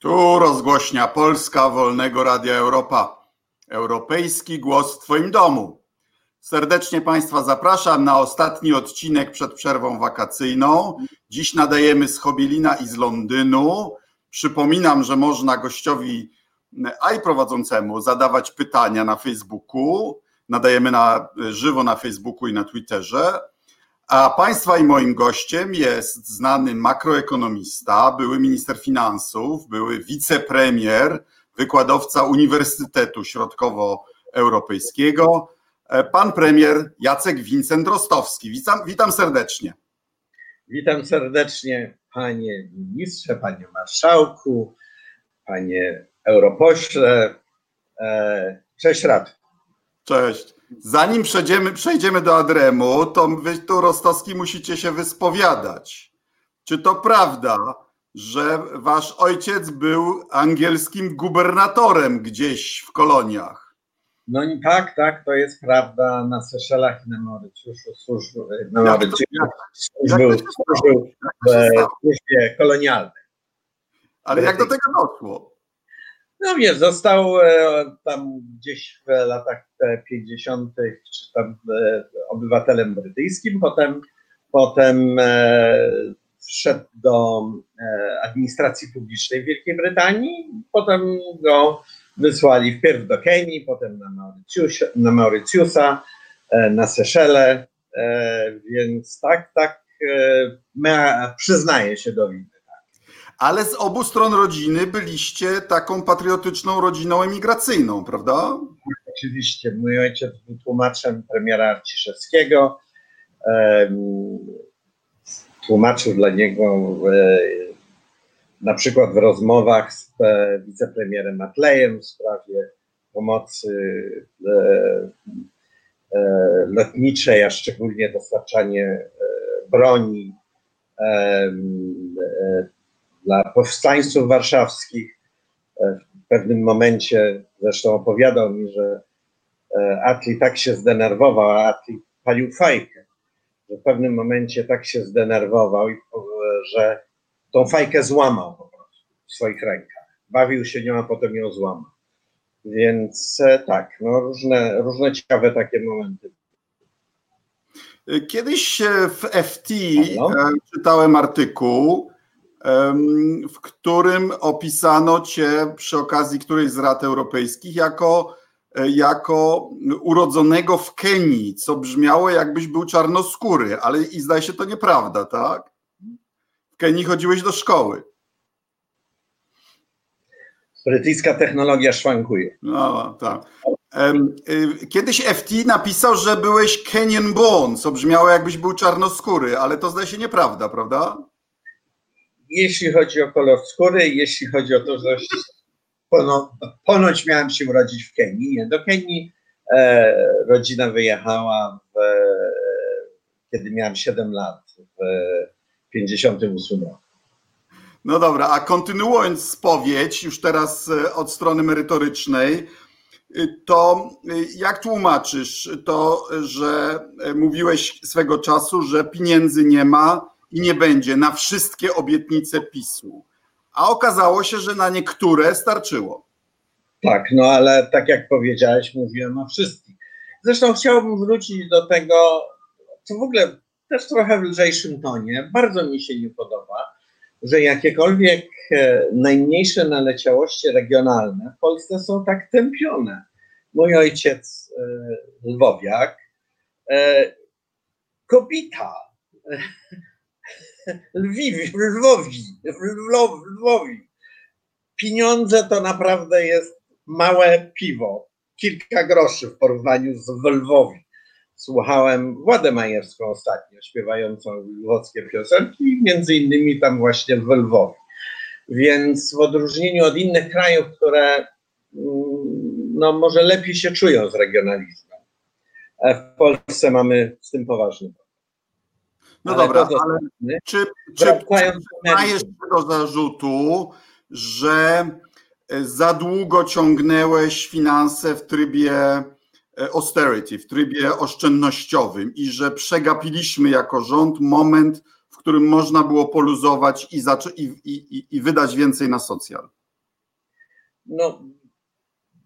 Tu rozgłośnia Polska Wolnego Radia Europa. Europejski głos w Twoim domu. Serdecznie Państwa zapraszam na ostatni odcinek przed przerwą wakacyjną. Dziś nadajemy z Chobielina i z Londynu. Przypominam, że można gościowi, a i prowadzącemu, zadawać pytania na Facebooku. Nadajemy na żywo na Facebooku i na Twitterze. A Państwa i moim gościem jest znany makroekonomista, były minister finansów, były wicepremier, wykładowca Uniwersytetu Środkowoeuropejskiego, pan premier Jacek Wincent Rostowski. Witam, witam serdecznie. Witam serdecznie panie ministrze, panie marszałku, panie europośle. E, cześć Rad. Cześć. Zanim przejdziemy, przejdziemy do Adremu, to wy tu Rostowski musicie się wyspowiadać. Czy to prawda, że wasz ojciec był angielskim gubernatorem gdzieś w koloniach? No tak, tak, to jest prawda. Na Seszelach i na Mauritiuszu służył, na Mauritiuszu służył, służył w służbie kolonialnej. Ale jak do tego doszło? No wiesz, został e, tam gdzieś w latach 50. czy tam e, obywatelem brytyjskim, potem, potem e, wszedł do administracji publicznej Wielkiej Brytanii, potem go wysłali wpierw do Kenii, potem na, Mauritius, na Mauritiusa, na Seszele, więc tak, tak, przyznaję się do winy ale z obu stron rodziny byliście taką patriotyczną rodziną emigracyjną, prawda? Oczywiście. Mój ojciec był tłumaczem premiera Arciszewskiego. Tłumaczył dla niego na przykład w rozmowach z e, wicepremierem Matlejem w sprawie pomocy e, e, lotniczej, a szczególnie dostarczanie broni dla powstańców warszawskich. E, w pewnym momencie zresztą opowiadał mi, że e, Atli tak się zdenerwował, a Atli palił fajkę, że w pewnym momencie tak się zdenerwował, że tą fajkę złamał po prostu w swoich rękach. Bawił się nią, a potem ją złamał. Więc e, tak, no różne, różne ciekawe takie momenty. Kiedyś w FT Halo? czytałem artykuł, w którym opisano cię przy okazji którejś z rad europejskich jako, e, jako urodzonego w Kenii, co brzmiało jakbyś był czarnoskóry, ale i zdaje się to nieprawda, tak? W Kenii chodziłeś do szkoły. Brytyjska technologia szwankuje. No, tak. Y, kiedyś FT napisał, że byłeś Kenyan born, co brzmiało jakbyś był czarnoskóry, ale to zdaje się nieprawda, prawda? Jeśli chodzi o kolor skóry, jeśli chodzi o to, że pono, ponoć miałem się urodzić w Kenii. Nie, do Kenii e, rodzina wyjechała, w, kiedy miałem 7 lat, w 58 roku. No dobra, a kontynuując spowiedź, już teraz e, od strony merytorycznej, y, to y, jak tłumaczysz to, że e, mówiłeś swego czasu, że pieniędzy nie ma, i nie będzie na wszystkie obietnice PiSu. A okazało się, że na niektóre starczyło. Tak, no ale tak jak powiedziałeś, mówiłem o wszystkich. Zresztą chciałbym wrócić do tego, co w ogóle też trochę w lżejszym tonie. Bardzo mi się nie podoba, że jakiekolwiek e, najmniejsze naleciałości regionalne w Polsce są tak tępione. Mój ojciec e, Lwowiak, e, Kobita, Lwiwi, Lwowi, Lwowi. Pieniądze to naprawdę jest małe piwo, kilka groszy w porównaniu z Lwowi. Słuchałem Władę ostatnio, śpiewającą lwowskie piosenki, między innymi tam właśnie w Lwowi. Więc w odróżnieniu od innych krajów, które mm, no, może lepiej się czują z regionalizmem, e, w Polsce mamy z tym poważny problem. No ale dobra, ale czy, czy przyznajesz do zarzutu, że e, za długo ciągnęłeś finanse w trybie e, austerity, w trybie oszczędnościowym i że przegapiliśmy jako rząd moment, w którym można było poluzować i, i, i, i wydać więcej na socjal? no,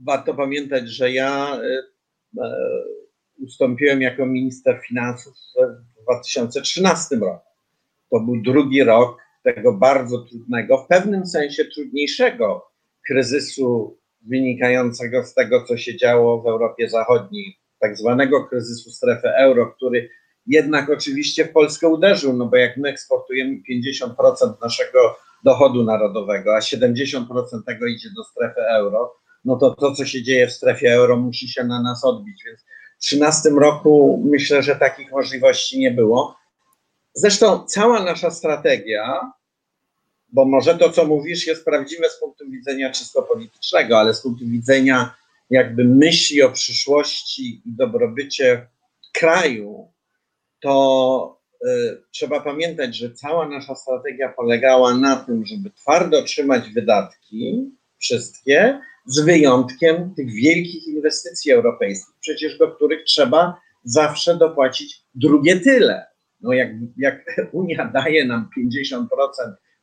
warto pamiętać, że ja e, ustąpiłem jako minister finansów 2013 roku. To był drugi rok tego bardzo trudnego, w pewnym sensie trudniejszego kryzysu wynikającego z tego, co się działo w Europie Zachodniej, tak zwanego kryzysu strefy euro, który jednak oczywiście w Polskę uderzył, no bo jak my eksportujemy 50% naszego dochodu narodowego, a 70% tego idzie do strefy euro, no to to, co się dzieje w strefie euro, musi się na nas odbić. Więc 2013 roku myślę, że takich możliwości nie było. Zresztą cała nasza strategia, bo może to, co mówisz, jest prawdziwe z punktu widzenia czysto politycznego, ale z punktu widzenia jakby myśli o przyszłości i dobrobycie kraju, to y, trzeba pamiętać, że cała nasza strategia polegała na tym, żeby twardo trzymać wydatki, wszystkie, z wyjątkiem tych wielkich inwestycji europejskich, przecież do których trzeba zawsze dopłacić drugie tyle. No jak, jak Unia daje nam 50%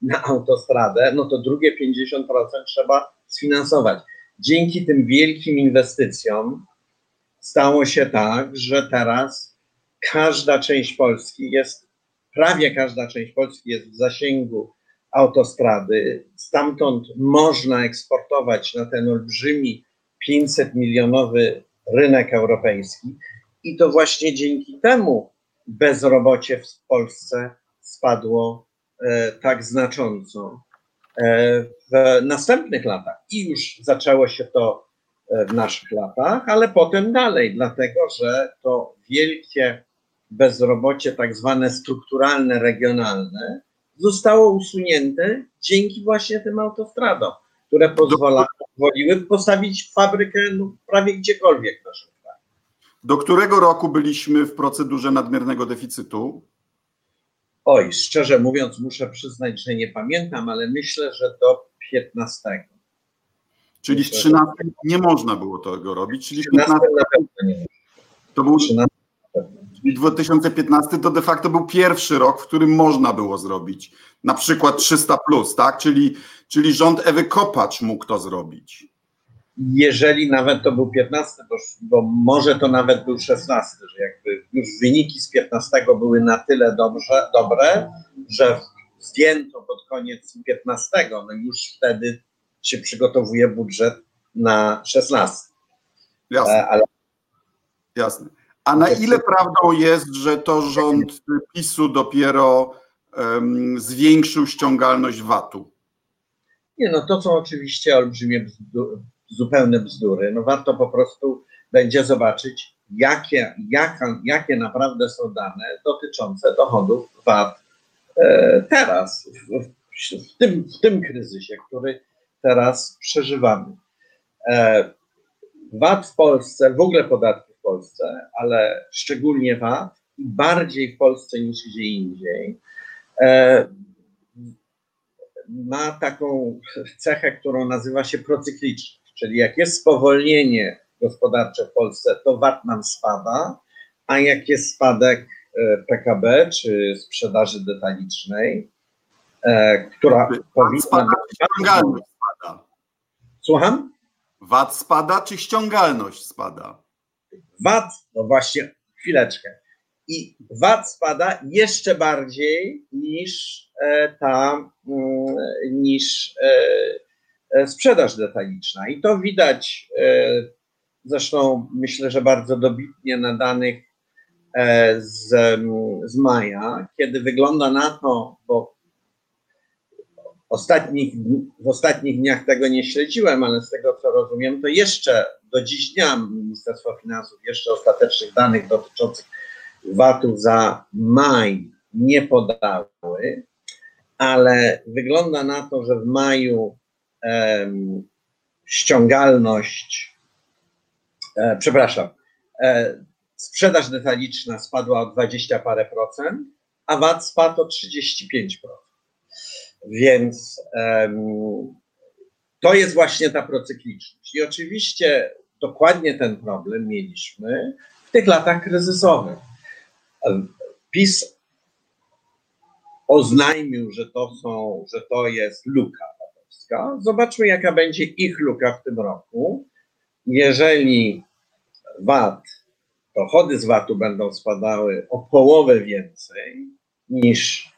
na autostradę, no to drugie 50% trzeba sfinansować. Dzięki tym wielkim inwestycjom stało się tak, że teraz każda część Polski jest, prawie każda część Polski jest w zasięgu autostrady. Stamtąd można eksportować na ten olbrzymi 500 milionowy rynek europejski. I to właśnie dzięki temu bezrobocie w Polsce spadło e, tak znacząco e, w następnych latach. I już zaczęło się to e, w naszych latach, ale potem dalej, dlatego że to wielkie bezrobocie, tak zwane strukturalne, regionalne, zostało usunięte dzięki właśnie tym autostradom, które pozwala, pozwoliły postawić fabrykę no, prawie gdziekolwiek w naszym kraju. Do którego roku byliśmy w procedurze nadmiernego deficytu? Oj, szczerze mówiąc, muszę przyznać, że nie pamiętam, ale myślę, że do 15. Czyli w 13 nie można było tego robić, czyli 15 na pewno nie. To był 13 2015 to de facto był pierwszy rok, w którym można było zrobić na przykład 300, plus, tak? Czyli, czyli rząd Ewy Kopacz mógł to zrobić. Jeżeli nawet to był 15, to, bo może to nawet był 16, że jakby już wyniki z 15 były na tyle dobrze, dobre, że zdjęto pod koniec 15, no już wtedy się przygotowuje budżet na 16. Jasne. Ale... Jasne. A na ile prawdą jest, że to rząd PiSu dopiero um, zwiększył ściągalność VAT-u? Nie, no to są oczywiście olbrzymie bzdu, zupełne bzdury. No warto po prostu będzie zobaczyć, jakie, jaka, jakie naprawdę są dane dotyczące dochodów VAT e, teraz, w, w, tym, w tym kryzysie, który teraz przeżywamy. E, VAT w Polsce, w ogóle podatki Polsce, ale szczególnie VAT i bardziej w Polsce niż gdzie indziej, e, ma taką cechę, którą nazywa się procykliczność, czyli jak jest spowolnienie gospodarcze w Polsce, to VAT nam spada, a jak jest spadek e, PKB czy sprzedaży detalicznej, e, która powinna spada, ściągalność spada. Słucham? VAT spada czy ściągalność spada? VAT, no właśnie, chwileczkę. I VAT spada jeszcze bardziej niż e, ta, mm, niż e, e, sprzedaż detaliczna. I to widać zresztą myślę, że bardzo dobitnie na danych z, z maja, kiedy wygląda na to, bo ostatnich, w ostatnich dniach tego nie śledziłem, ale z tego co rozumiem, to jeszcze do dziś dnia Ministerstwo Finansów jeszcze ostatecznych danych dotyczących VAT-u za maj nie podały, ale wygląda na to, że w maju um, ściągalność, e, przepraszam, e, sprzedaż detaliczna spadła o 20 parę procent, a VAT spadł o 35%. Więc um, to jest właśnie ta procykliczność. I oczywiście dokładnie ten problem mieliśmy w tych latach kryzysowych. PiS oznajmił, że to są, że to jest luka VAT-owska. Zobaczmy, jaka będzie ich luka w tym roku. Jeżeli VAT, dochody z VAT-u będą spadały o połowę więcej niż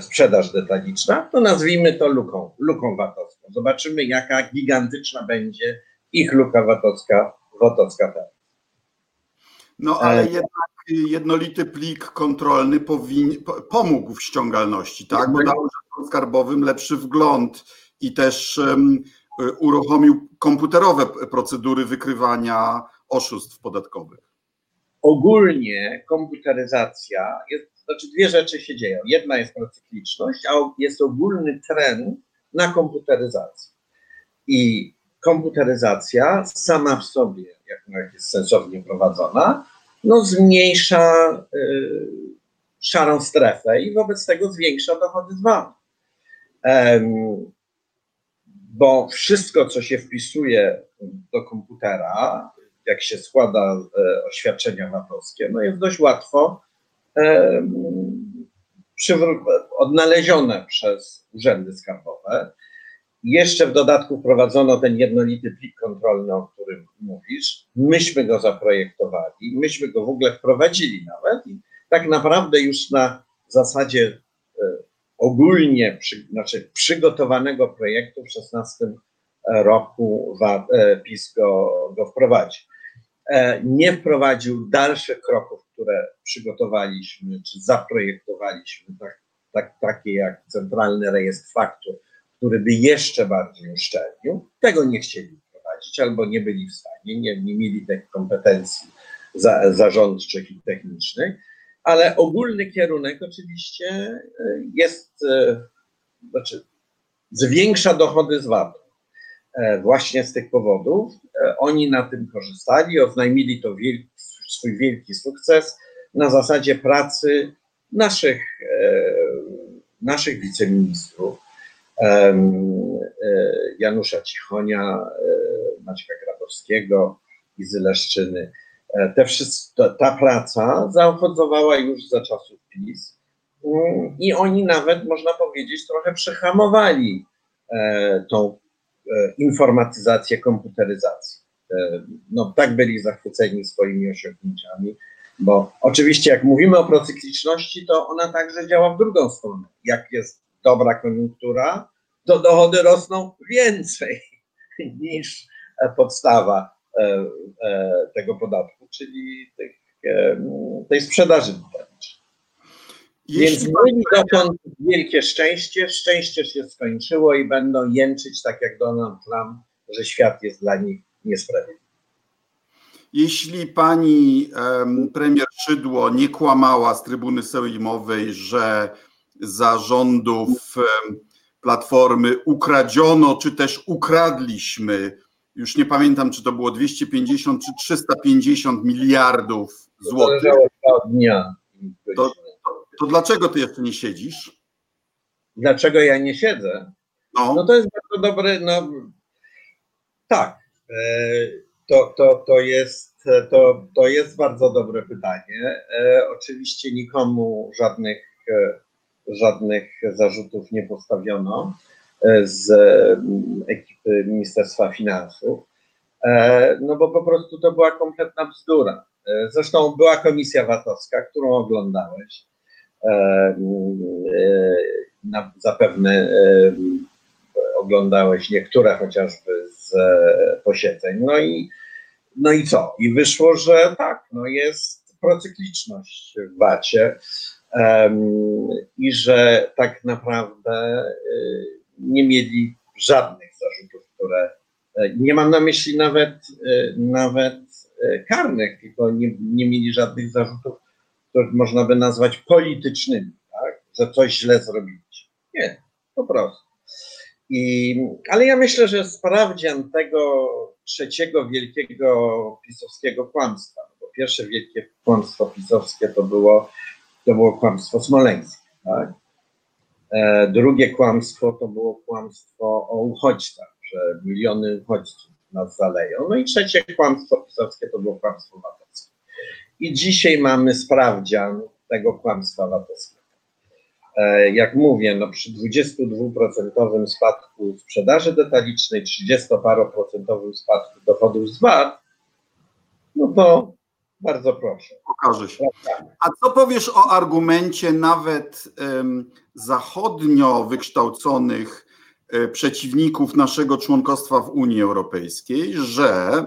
sprzedaż detaliczna, to nazwijmy to luką, luką VAT-owską. Zobaczymy, jaka gigantyczna będzie ich luka VAT-owska, VAT-owska teraz. No ale jednak jednolity plik kontrolny powin, pomógł w ściągalności, tak? Bo dał skarbowym lepszy wgląd i też um, uruchomił komputerowe procedury wykrywania oszustw podatkowych. Ogólnie komputeryzacja, jest, znaczy dwie rzeczy się dzieją. Jedna jest procykliczność, a jest ogólny trend na komputeryzację. I komputeryzacja sama w sobie, jak jest sensownie prowadzona, no zmniejsza y, szarą strefę i wobec tego zwiększa dochody z. Um, bo wszystko, co się wpisuje do komputera, jak się składa e, oświadczenia VAT-owskie, no jest dość łatwo odnalezione przez urzędy skarbowe. Jeszcze w dodatku wprowadzono ten jednolity plik kontrolny, o którym mówisz. Myśmy go zaprojektowali, myśmy go w ogóle wprowadzili nawet i tak naprawdę już na zasadzie e, ogólnie, przy, znaczy przygotowanego projektu w 16 roku e, PiS go, go wprowadził. E, nie wprowadził dalszych kroków, które przygotowaliśmy czy zaprojektowaliśmy, tak, tak, takie jak Centralny Rejestr Faktur, który by jeszcze bardziej uszczelnił. Tego nie chcieli wprowadzić albo nie byli w stanie, nie, nie mieli tych kompetencji za, zarządczych i technicznych, ale ogólny kierunek oczywiście e, jest, e, znaczy zwiększa dochody z VAT-u. E, właśnie z tych powodów. Oni na tym korzystali, oznajmili to wielki, swój wielki sukces na zasadzie pracy naszych, naszych wiceministrów, Janusza Cichonia, Maćka Grabowskiego, Izy Leszczyny. E, te wszystko, ta praca zaowocowała już za czasów PiS mm, i oni nawet, można powiedzieć, trochę przehamowali e, tą e, informatyzację, komputeryzację. No, tak byli zachwyceni swoimi osiągnięciami, bo oczywiście jak mówimy o procykliczności, to ona także działa w drugą stronę. Jak jest dobra koniunktura, to dochody rosną więcej niż podstawa E, e, tego podatku, czyli tych, e, tej sprzedaży detalicznej. Więc mieli dotąd wielkie szczęście, szczęście się skończyło i będą jęczyć tak jak Donald Trump, że świat jest dla nich niesprawiedliwy. Jeśli pani premier Szydło nie kłamała z trybuny sejmowej, że zarządów Platformy ukradziono, czy też ukradliśmy już nie pamiętam, czy to było 250 czy 350 miliardów złotych. To dnia. To, to, dlaczego ty jeszcze nie siedzisz? Dlaczego ja nie siedzę? No, no to jest bardzo dobry, no tak, to, to, to, jest, to, to jest bardzo dobre pytanie. E, oczywiście nikomu żadnych, e, żadnych zarzutów nie postawiono. E, z mm, ekipy Ministerstwa Finansów, e, no bo po prostu to była kompletna bzdura. E, zresztą była komisja VAT-owska, którą oglądałeś. Zapewne oglądałeś niektóre chociażby z posiedzeń. No i, no i co? I wyszło, że tak, no jest procykliczność w VAT-ie i że tak naprawdę nie mieli żadnych zarzutów, które e, nie mam na myśli nawet, e, nawet e, karnych, tylko nie, nie mieli żadnych zarzutów, które można by nazwać politycznymi, tak? że coś źle zrobiliście. Nie, po prostu. I, ale ja myślę, że sprawdzian tego trzeciego wielkiego pisowskiego kłamstwa, bo pierwsze wielkie kłamstwo pisowskie to było, to było kłamstwo smoleńskie. Tak? E, drugie kłamstwo to było kłamstwo o uchodźcach, że miliony uchodźców nas zaleją. No i trzecie kłamstwo pisowskie to było kłamstwo watowskie. I dzisiaj mamy sprawdzian tego kłamstwa watowskiego. E, jak mówię, no przy 22% spadku sprzedaży detalicznej, 30-paroprocentowym spadku dochodów z VAT, no to bardzo proszę. Pokaże się. A co powiesz o argumencie nawet um, zachodnio wykształconych um, przeciwników naszego członkostwa w Unii Europejskiej, że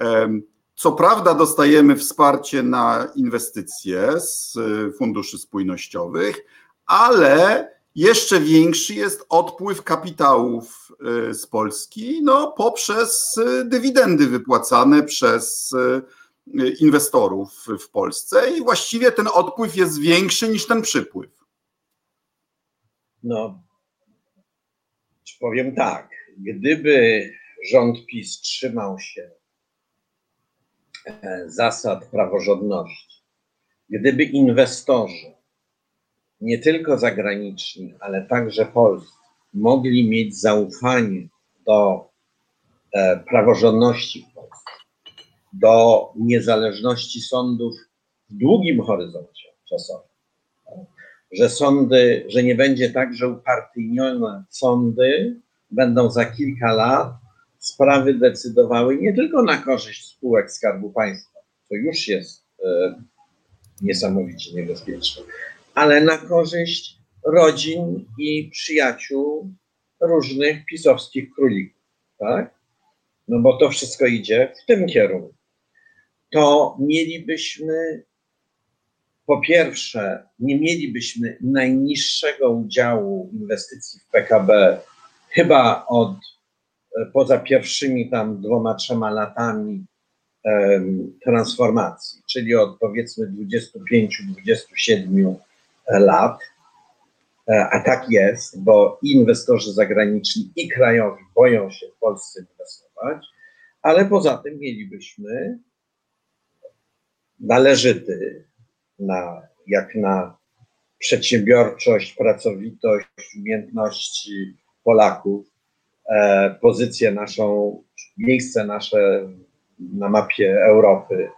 um, co prawda dostajemy wsparcie na inwestycje z e, funduszy spójnościowych, ale jeszcze większy jest odpływ kapitałów y, z Polski no, poprzez y, dywidendy wypłacane przez y, inwestorów w Polsce i właściwie ten odpływ jest większy niż ten przypływ. No, powiem tak, gdyby rząd PiS trzymał się e, zasad praworządności, gdyby inwestorzy nie tylko zagraniczni, ale także polscy mogli mieć zaufanie do e, praworządności w Polsce, do niezależności sądów w długim horyzoncie czasowym. Że sądy, że nie będzie tak, że upartyjnione sądy będą za kilka lat sprawy decydowały nie tylko na korzyść spółek Skarbu Państwa, to już jest e, niesamowicie niebezpieczne, ale na korzyść rodzin i przyjaciół różnych pisowskich królików, tak? No bo to wszystko idzie w tym kierunku. To mielibyśmy, po pierwsze, nie mielibyśmy najniższego udziału inwestycji w PKB chyba od poza pierwszymi tam dwoma, trzema latami transformacji, czyli od powiedzmy 25-27 lat, e, a tak jest, bo inwestorzy zagraniczni i krajowi boją się w Polsce inwestować, ale poza tym mielibyśmy należyty na, jak na przedsiębiorczość, pracowitość, umiejętności Polaków, e, pozycję naszą, miejsce nasze na mapie Europy,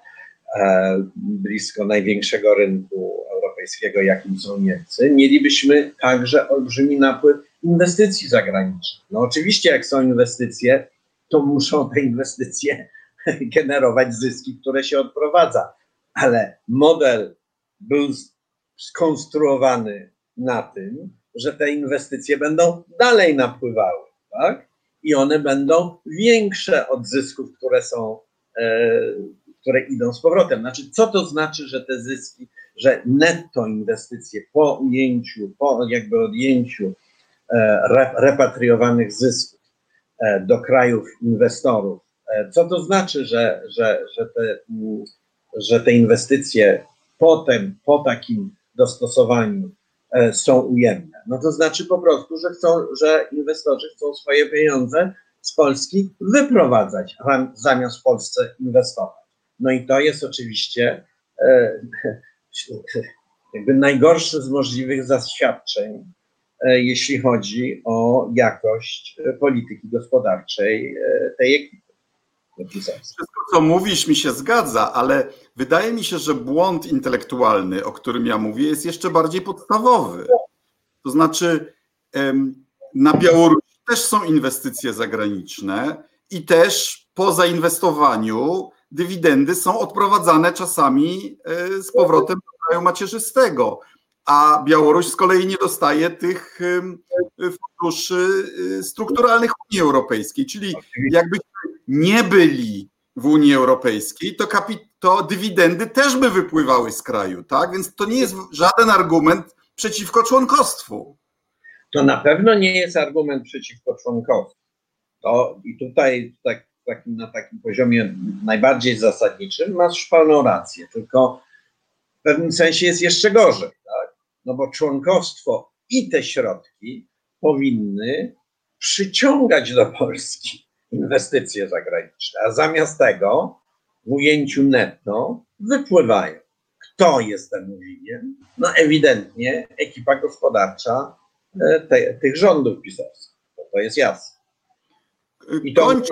e, blisko największego rynku Europejskiego, jakim są Niemcy, mielibyśmy także olbrzymi napływ inwestycji zagranicznych. No oczywiście, jak są inwestycje, to muszą te inwestycje generować zyski, które się odprowadza, ale model był skonstruowany na tym, że te inwestycje będą dalej napływały, tak? I one będą większe od zysków, które są, e, które idą z powrotem. Znaczy, co to znaczy, że te zyski że netto inwestycje po ujęciu, po jakby odjęciu e, repatriowanych zysków e, do krajów inwestorów, e, co to znaczy, że, że, że, te, mm, że te inwestycje potem, po takim dostosowaniu są ujemne? No to znaczy po prostu, że chcą, że inwestorzy chcą swoje pieniądze z Polski wyprowadzać, zamiast w Polsce inwestować. No i to jest oczywiście jakby najgorszy z możliwych zaświadczeń, e, jeśli chodzi o jakość e, polityki gospodarczej e, tej ekipy. Wszystko, co mówisz, mi się zgadza, ale wydaje mi się, że błąd intelektualny, o którym ja mówię, jest jeszcze bardziej podstawowy. To znaczy, na Białorusi też są inwestycje zagraniczne i też po zainwestowaniu dywidendy są odprowadzane czasami e, z powrotem do kraju macierzystego, a Białoruś z kolei nie dostaje tych funduszy e, strukturalnych Unii Europejskiej. Czyli jakbyśmy nie byli w Unii Europejskiej, to, to dywidendy też by wypływały z kraju, tak? Więc to nie jest żaden argument przeciwko członkostwu. To na pewno nie jest argument przeciwko członkostwu. To i tutaj tak takim, na takim poziomie najbardziej zasadniczym, masz pełną rację, tylko w pewnym sensie jest jeszcze gorzej, tak? No bo członkostwo i te środki powinny przyciągać do Polski inwestycje zagraniczne, a zamiast tego w ujęciu netto wypływają. Kto jest tym winien? No ewidentnie ekipa gospodarcza e, te, tych rządów pisowskich. To, to jest jasne. I to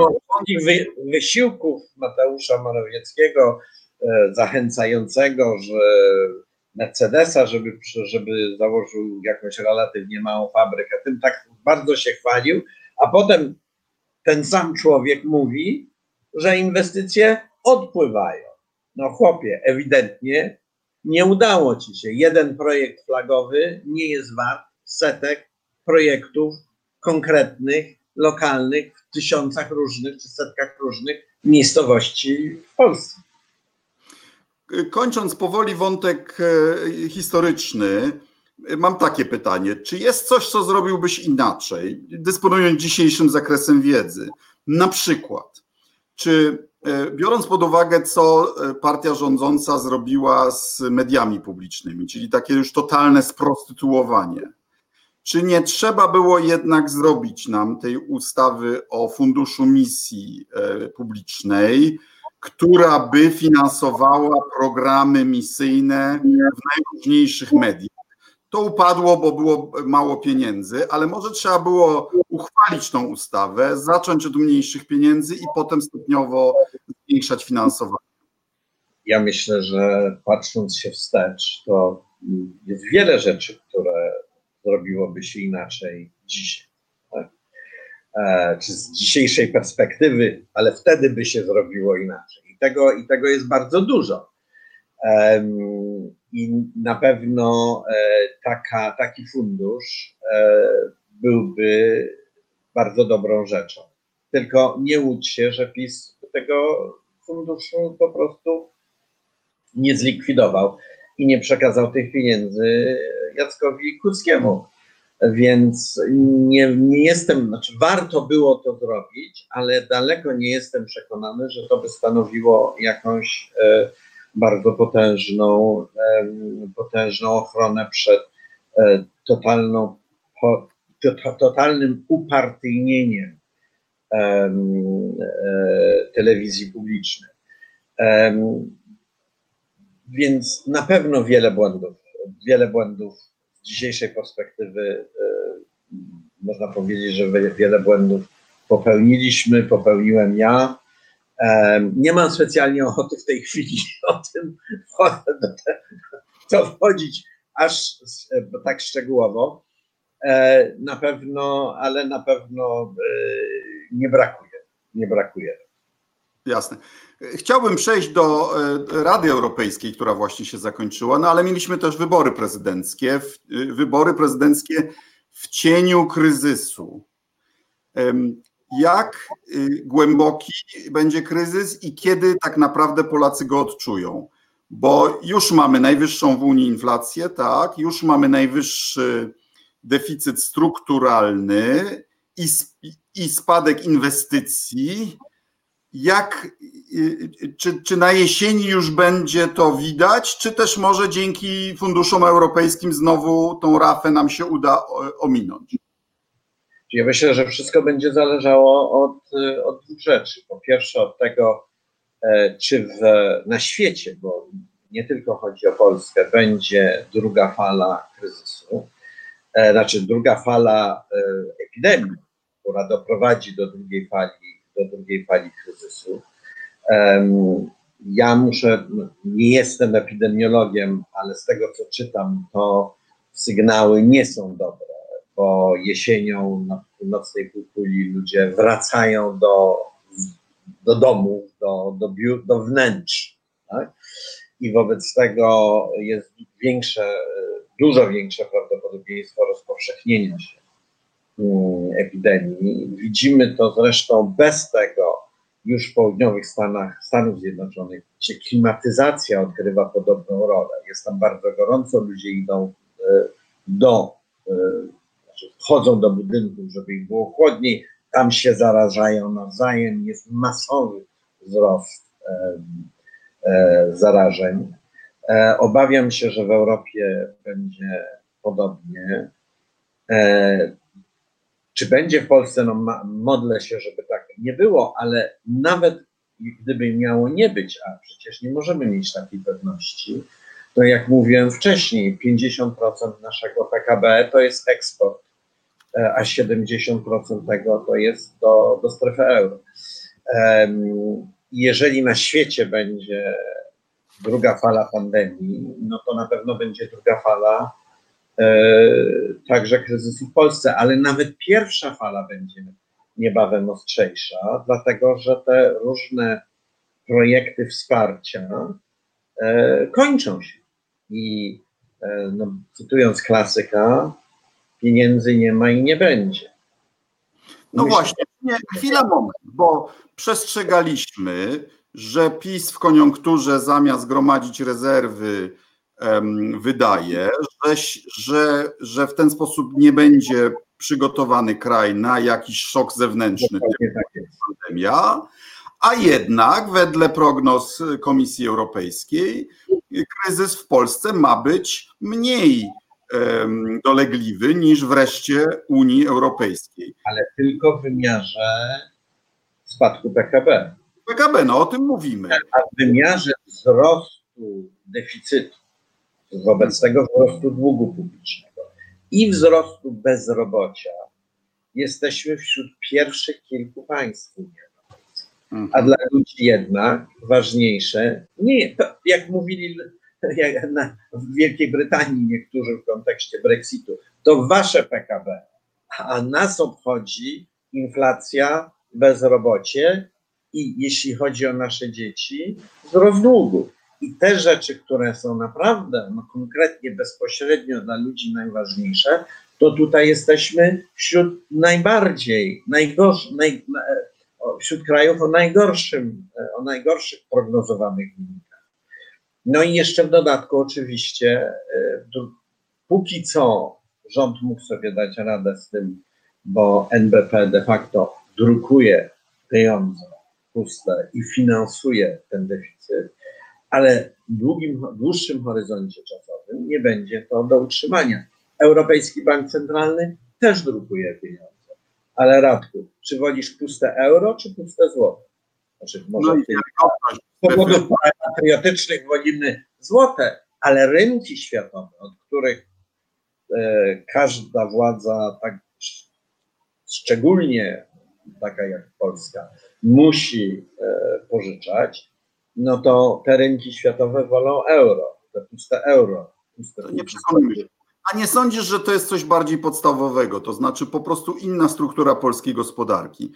wy, wysiłków Mateusza Morawieckiego, e, zachęcającego, że Mercedesa, żeby, żeby założył jakąś relatywnie małą fabrykę. Tym tak bardzo się chwalił, a potem ten sam człowiek mówi, że inwestycje odpływają. No chłopie, ewidentnie nie udało ci się. Jeden projekt flagowy nie jest wart setek projektów konkretnych, lokalnych, w tysiącach różnych czy setkach różnych miejscowości w Polsce. Kończąc powoli wątek e, historyczny, mam takie pytanie. Czy jest coś, co zrobiłbyś inaczej, dysponując dzisiejszym zakresem wiedzy? Na przykład, czy e, biorąc pod uwagę, co e, partia rządząca zrobiła z mediami publicznymi, czyli takie już totalne sprostytuowanie, czy nie trzeba było jednak zrobić nam tej ustawy o funduszu misji publicznej, która by finansowała programy misyjne w najróżniejszych mediach. To upadło, bo było mało pieniędzy, ale może trzeba było uchwalić tą ustawę, zacząć od mniejszych pieniędzy i potem stopniowo zwiększać finansowanie. Ja myślę, że patrząc się wstecz, to jest wiele rzeczy, które zrobiłoby się inaczej dzisiaj. E, czy z dzisiejszej perspektywy, ale wtedy by się zrobiło inaczej. I tego, i tego jest bardzo dużo. I na pewno e, taka, taki fundusz e, byłby bardzo dobrą rzeczą. Tylko nie łudź się, że PiS tego funduszu po prostu nie zlikwidował i nie przekazał tych pieniędzy Jackowi Kurskiemu. Więc nie, nie jestem, znaczy warto było to zrobić, ale daleko nie jestem przekonany, że to by stanowiło jakąś e, bardzo potężną, e, potężną ochronę przed e, totalną, po, to, totalnym upartyjnieniem e, telewizji publicznej. Więc na pewno wiele błędów, wiele błędów dzisiejszej perspektywy e, można powiedzieć, że wiele błędów popełniliśmy, popełniłem ja. E, nie mam specjalnie ochoty w tej chwili o tym to wchodzić aż e, tak szczegółowo. Na pewno, ale na pewno nie brakuje. Nie brakuje. Jasne. Chciałbym przejść do e, Rady Europejskiej, która właśnie się zakończyła, no ale mieliśmy też wybory prezydenckie, e, wybory prezydenckie w cieniu kryzysu. Jak y, głęboki będzie kryzys i kiedy tak naprawdę Polacy go odczują? Bo już mamy najwyższą w Unii inflację, tak, już mamy najwyższy deficyt strukturalny i spadek inwestycji jak, y, y, czy, czy na jesieni już będzie to widać, czy też może dzięki funduszom europejskim znowu tą rafę nam się uda ominąć? Ja myślę, że wszystko będzie zależało od, y, od dwóch rzeczy. Po pierwsze od tego, e, czy w, na świecie, bo nie tylko chodzi o Polskę, będzie druga fala kryzysu, e, znaczy druga fala e, epidemii, która doprowadzi do drugiej fali do drugiej fali kryzysu. Ja muszę, nie jestem epidemiologiem, ale z tego co czytam, to sygnały nie są dobre, bo jesienią na północnej półkuli ludzie wracają do, do domu, do, do, biur, do wnętrz. Tak? I wobec tego jest większe, dużo większe prawdopodobieństwo rozpowszechnienia się epidemii. Widzimy to zresztą bez tego już w południowych Stanach, Stanów Zjednoczonych, gdzie klimatyzacja odgrywa podobną rolę. Jest tam bardzo gorąco, ludzie idą e, do, e, znaczy wchodzą do budynków, żeby im było chłodniej, tam się zarażają nawzajem, jest masowy wzrost e, zarażeń. Obawiam się, że w Europie będzie podobnie. Czy będzie w Polsce? No, modlę się, żeby tak nie było, ale nawet gdyby miało nie być, a przecież nie możemy mieć takiej pewności, to jak mówiłem wcześniej, 50% naszego PKB to jest eksport, e, a 70% tego to jest do, do strefy euro. Jeżeli na świecie będzie druga fala pandemii, no to na pewno będzie druga fala także kryzysu w Polsce, ale nawet pierwsza fala będzie niebawem ostrzejsza, dlatego że te różne projekty wsparcia e, kończą się. I e, no, cytując klasyka, pieniędzy nie ma i nie będzie. No Myślę, właśnie, nie, chwila, moment, bo przestrzegaliśmy, że PiS w koniunkturze zamiast gromadzić rezerwy wydaje, że, że, że w ten sposób nie będzie przygotowany kraj na jakiś szok zewnętrzny, tak pandemia, a jednak wedle prognoz Komisji Europejskiej kryzys w Polsce ma być mniej dolegliwy niż wreszcie Unii Europejskiej. Ale tylko w wymiarze spadku PKB. PKB, no o tym mówimy. A w wymiarze wzrostu deficytu, wobec tego wzrostu długu publicznego i wzrostu bezrobocia, jesteśmy wśród pierwszych kilku państw Unii Europejskiej. Mhm. A dla ludzi jednak ważniejsze, nie, to jak mówili jak na, w Wielkiej Brytanii niektórzy w kontekście Brexitu, to wasze PKB, a nas obchodzi inflacja, bezrobocie i jeśli chodzi o nasze dzieci, wzrost długu. I te rzeczy, które są naprawdę no, konkretnie, bezpośrednio dla ludzi najważniejsze, to tutaj jesteśmy wśród najbardziej, najgorszych, naj, wśród krajów o najgorszym, o najgorszych prognozowanych wynikach. No i jeszcze w dodatku oczywiście, e, póki co rząd mógł sobie dać radę z tym, bo NBP de facto drukuje pieniądze puste i finansuje ten deficyt, ale w długim, dłuższym horyzoncie czasowym nie będzie to do utrzymania. Europejski Bank Centralny też drukuje pieniądze. Ale Radku, czy wolisz puste euro, czy puste złoto? Znaczy, może no z powodów patriotycznych wolimy złote, ale rynki światowe, od których e, każda władza tak szczególnie taka jak Polska, musi e, pożyczać, no to te rynki światowe wolą euro, te puste euro. Puste nie przekonujmy się. A nie sądzisz, że to jest coś bardziej podstawowego, to znaczy po prostu inna struktura polskiej gospodarki?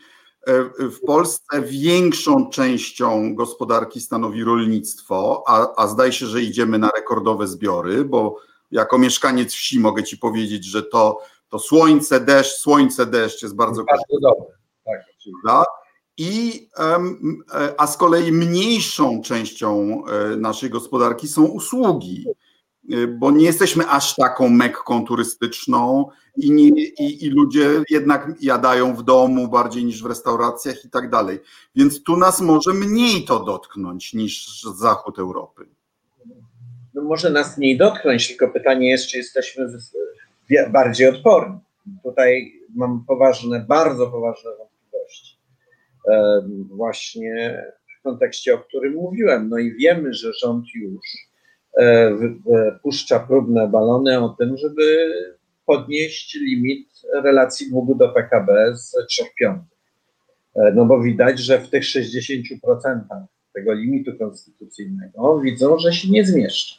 E, w Polsce większą częścią gospodarki stanowi rolnictwo, a, a zdaje się, że idziemy na rekordowe zbiory, bo jako mieszkaniec wsi mogę ci powiedzieć, że to, to słońce, deszcz, słońce, deszcz jest bardzo, bardzo dobre. Tak? I, e, a z kolei mniejszą częścią e, naszej gospodarki są usługi, e, bo nie jesteśmy aż taką mekką turystyczną i, nie, i, i ludzie jednak jadają w domu bardziej niż w restauracjach i tak dalej. Więc tu nas może mniej to dotknąć niż zachód Europy. No może nas mniej dotknąć, tylko pytanie jest, czy jesteśmy bardziej odporni. Tutaj mam poważne, bardzo poważne właśnie w kontekście, o którym mówiłem. No i wiemy, że rząd już e, puszcza próbne balony o tym, żeby podnieść limit relacji długu do PKB z 3 piątych. E, no bo widać, że w tych 60% tego limitu konstytucyjnego widzą, że się nie zmieszcza.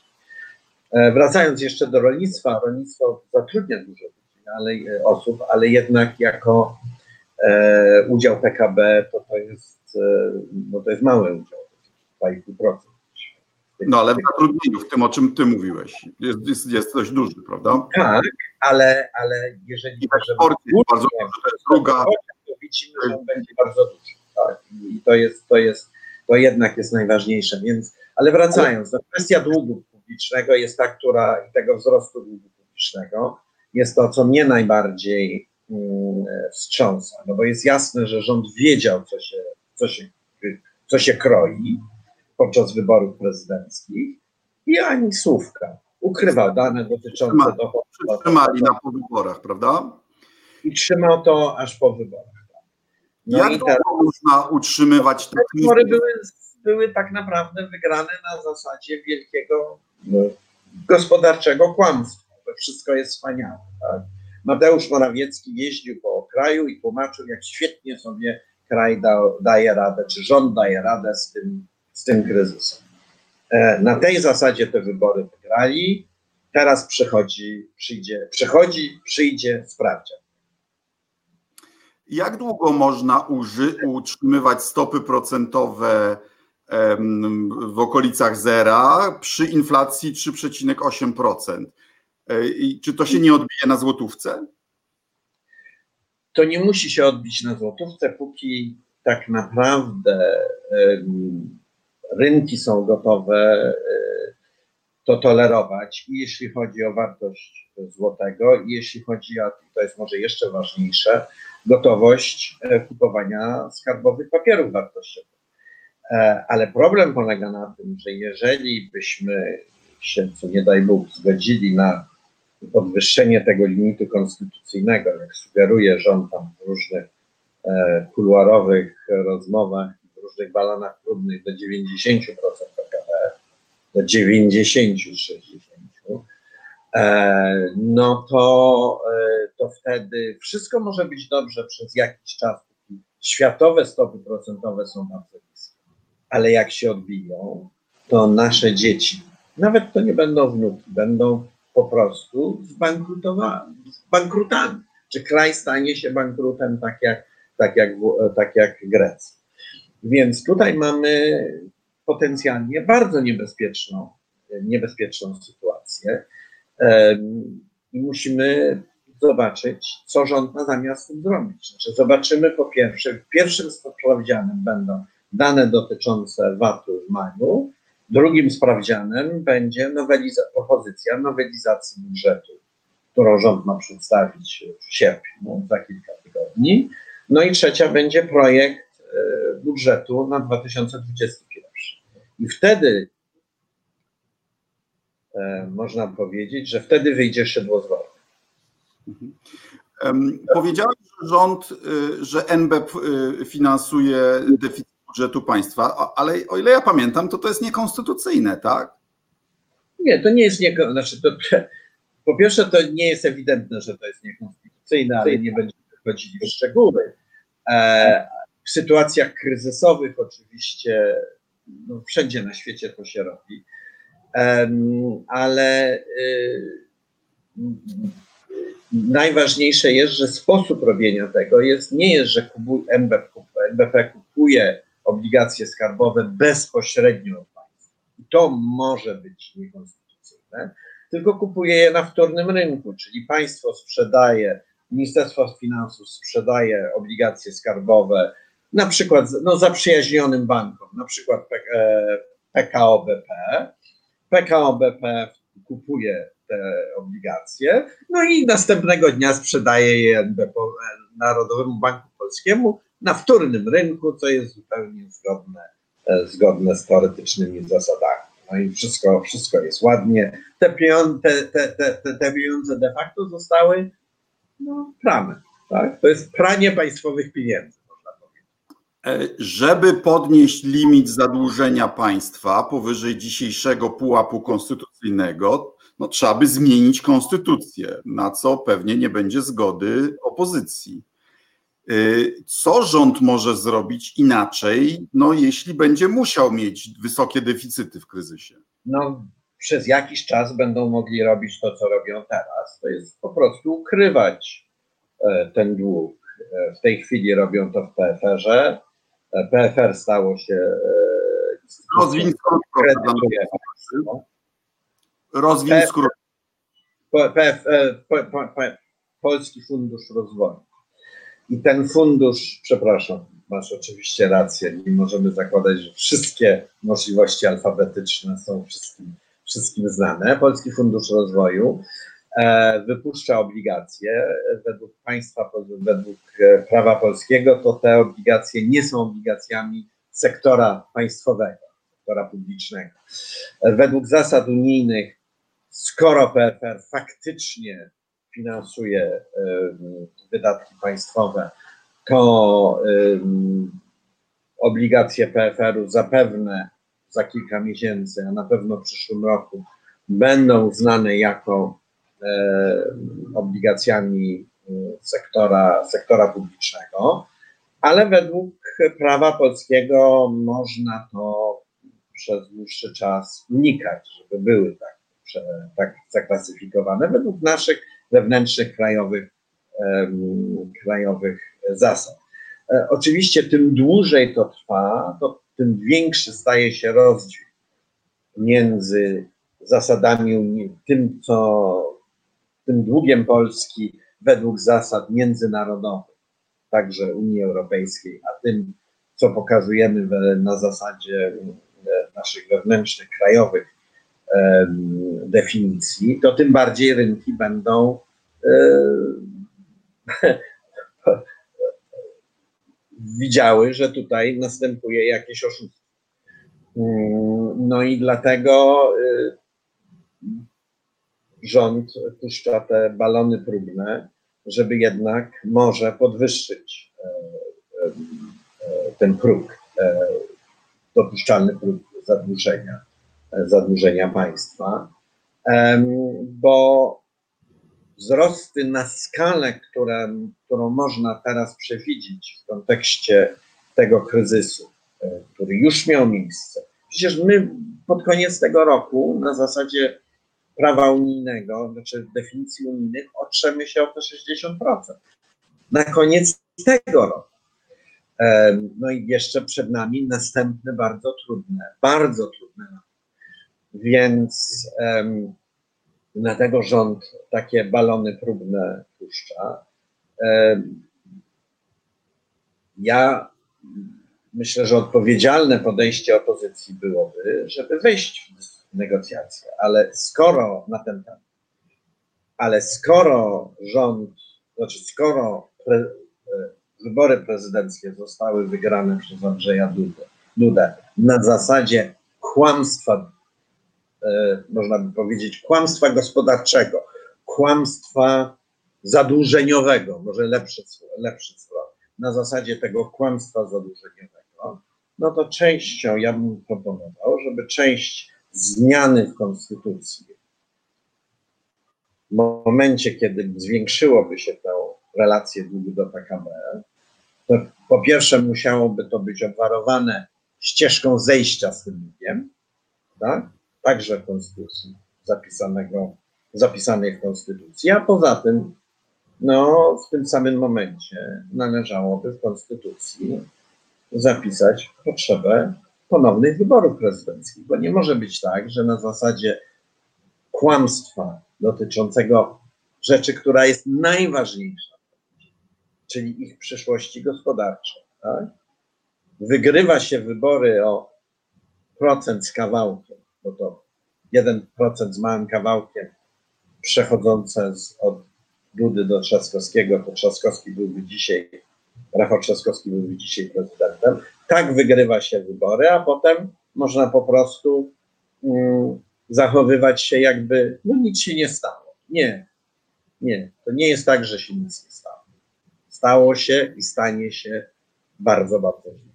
E, wracając jeszcze do rolnictwa, rolnictwo zatrudnia dużo ludzi, ale, osób, ale jednak jako e, udział PKB to, to, jest, e, no to jest mały udział, 2,5%. No ale w zatrudnieniu, w tym o czym ty mówiłeś, jest, jest, jest dość duży, prawda? Tak, ale, ale jeżeli... I w eksporcie jest bardzo duży, to jest druga... To widzimy, że on będzie bardzo duży. Tak? I to jest, to jest, to jednak jest najważniejsze. Więc, ale wracając, no, kwestia długu publicznego jest ta, która i tego wzrostu długu publicznego jest to, co mnie najbardziej wstrząsa, no bo jest jasne, że rząd wiedział, co się, co się, co się kroi podczas wyborów prezydenckich i ani słówka. Ukrywał dane dotyczące dochodów. Trzymali na po wyborach, prawda? I trzymał to aż po wyborach. No Jak i teraz, można utrzymywać te wybory były, były tak naprawdę wygrane na zasadzie wielkiego no, gospodarczego kłamstwa, że wszystko jest wspaniałe. Tak? Mateusz Morawiecki jeździł po kraju i tłumaczył, jak świetnie sobie kraj da, daje radę, czy rząd daje radę z tym, z tym kryzysem. E, na tej zasadzie te wybory wygrali. Teraz przychodzi, przyjdzie, przychodzi, przyjdzie sprawdzian. Jak długo można uży, utrzymywać stopy procentowe w okolicach zera przy inflacji 3,8%? E, czy to się nie odbije na złotówce? To nie musi się odbić na złotówce, póki tak naprawdę rynki są gotowe e, to tolerować i jeśli chodzi o wartość złotego, i jeśli chodzi o, to jest może jeszcze ważniejsze, gotowość e, kupowania skarbowych papierów wartościowych. Ale problem polega na tym, że jeżeli byśmy się, co nie daj Bóg, zgodzili na podwyższenie tego limitu konstytucyjnego, jak sugeruje rząd tam w różnych e, kuluarowych rozmowach, w różnych balonach próbnych do 90% PKB, do 90 60, e, no to, e, to wtedy wszystko może być dobrze przez jakiś czas. Światowe stopy procentowe są bardzo niskie, ale jak się odbiją, to nasze dzieci, nawet to nie będą wnuki, będą po prostu zbankrutami. Czy kraj stanie się bankrutem tak jak, tak jak, tak jak Grecja. Więc tutaj mamy potencjalnie bardzo niebezpieczną, niebezpieczną sytuację i musimy zobaczyć, co rząd ma zamiar z tym zrobić. Znaczy zobaczymy po pierwsze, pierwszym sprawdzianem będą dane dotyczące VAT-u w maju, drugim sprawdzianem będzie noweliza propozycja nowelizacji budżetu, którą rząd ma przedstawić w sierpniu, za kilka tygodni. No i trzecia będzie projekt e, budżetu na 2021. I wtedy e, można powiedzieć, że wtedy wyjdzie szydło z worka. Mhm. Powiedziałeś, że rząd, y, że NBP y, finansuje deficyt budżetu państwa, ale o ile ja pamiętam, to to jest niekonstytucyjne, tak? Nie, to nie jest niekonstytucyjne. Znaczy po pierwsze, to nie jest ewidentne, że to jest niekonstytucyjne, ale nie będziemy wchodzili w szczegóły. E, w sytuacjach kryzysowych oczywiście no, wszędzie na świecie to się robi, ale y, najważniejsze jest, że sposób robienia tego jest, nie jest, że MBP kupuje obligacje skarbowe bezpośrednio od państwa. I to może być niekonstytucyjne, tylko kupuje je na wtórnym rynku, czyli państwo sprzedaje, Ministerstwo Finansów sprzedaje obligacje skarbowe na przykład no, zaprzyjaźnionym bankom, na przykład PKO BP. PKO BP kupuje te obligacje, no i następnego dnia sprzedaje je NBP, Narodowemu Banku Polskiemu na wtórnym rynku, co jest zupełnie zgodne, e, zgodne z teoretycznymi zasadami. No i wszystko, wszystko jest ładnie. Te pieniądze, te, te, te, te pieniądze de facto zostały no, prane. Tak? To jest pranie państwowych pieniędzy. E, żeby podnieść limit zadłużenia państwa powyżej dzisiejszego pułapu konstytucyjnego, no, trzeba by zmienić konstytucję, na co pewnie nie będzie zgody opozycji. E, co rząd może zrobić inaczej, no, jeśli będzie musiał mieć wysokie deficyty w kryzysie? No, przez jakiś czas będą mogli robić to, co robią teraz. To jest po prostu ukrywać e, ten dług. W tej chwili robią to w PFR-ze, PFR stało się. E, Rozwin skrót. Rozwin skrót. Polski Fundusz Rozwoju. I ten fundusz, przepraszam, masz oczywiście rację, nie możemy zakładać, że wszystkie możliwości alfabetyczne są wszystkim, wszystkim znane. Polski Fundusz Rozwoju E, wypuszcza obligacje. Według państwa, według e, prawa polskiego, to te obligacje nie są obligacjami sektora państwowego, sektora publicznego. Według zasad unijnych, skoro PFR faktycznie finansuje wydatki państwowe, to obligacje PFR-u zapewne za kilka miesięcy, a na pewno w przyszłym roku będą znane jako obligacjami sektora, sektora publicznego, ale według prawa polskiego można to przez dłuższy czas unikać, żeby były tak, tak zaklasyfikowane. Według naszych wewnętrznych krajowych, krajowych zasad. E, oczywiście tym dłużej to trwa, to tym większy staje się rozdźwięk między zasadami Unii, tym, co tym długiem Polski według zasad międzynarodowych, także Unii Europejskiej, a tym, co pokazujemy na zasadzie e, naszych wewnętrznych, krajowych definicji, to tym bardziej rynki będą widziały, że tutaj następuje jakieś oszustwo. Mm, no i dlatego y, rząd puszcza te balony próbne, żeby jednak może podwyższyć e, e, e, ten próg, dopuszczalny próg zadłużenia, zadłużenia państwa, bo wzrosty na skalę, które, którą można teraz przewidzieć w kontekście tego kryzysu, który już miał miejsce. Przecież my pod koniec tego roku na zasadzie prawa unijnego, znaczy definicji unijnych, otrzemy się o te 60%. Na koniec tego roku. No i jeszcze przed nami następne bardzo trudne, bardzo trudne. Więc um, dlatego rząd takie balony próbne puszcza. Um, ja myślę, że odpowiedzialne podejście opozycji byłoby, żeby wejść w negocjacje, ale skoro na ten temat, ale skoro rząd, znaczy skoro pre, e, wybory prezydenckie zostały wygrane przez Andrzeja Dudę, Dudę na zasadzie kłamstwa, można by powiedzieć, kłamstwa gospodarczego, kłamstwa zadłużeniowego, może lepszy, lepszy słowo, na zasadzie tego kłamstwa zadłużeniowego no to częścią, ja bym proponował, żeby część zmiany w konstytucji w momencie, kiedy zwiększyłoby się tę relację długu do PKB, to po pierwsze musiałoby to być obwarowane ścieżką zejścia z tym długiem, tak? Także konstytucji zapisanego, zapisanej w konstytucji, a poza tym no, w tym samym momencie należałoby w konstytucji zapisać potrzebę ponownych wyborów prezydenckich, bo nie może być tak, że na zasadzie kłamstwa dotyczącego rzeczy, która jest najważniejsza, czyli ich przyszłości gospodarczej, tak? wygrywa się wybory o procent z kawałkiem, bo to 1% z małym kawałkiem przechodzące z, od Dudy do Trzaskowskiego, to Trzaskowski byłby dzisiaj Rafał Trzaskowski był dzisiaj prezydentem. Tak wygrywa się wybory, a potem można po prostu um, zachowywać się jakby no nic się nie stało. Nie, nie, to nie jest tak, że się nic nie stało. Stało się i stanie się bardzo, bardzo źle.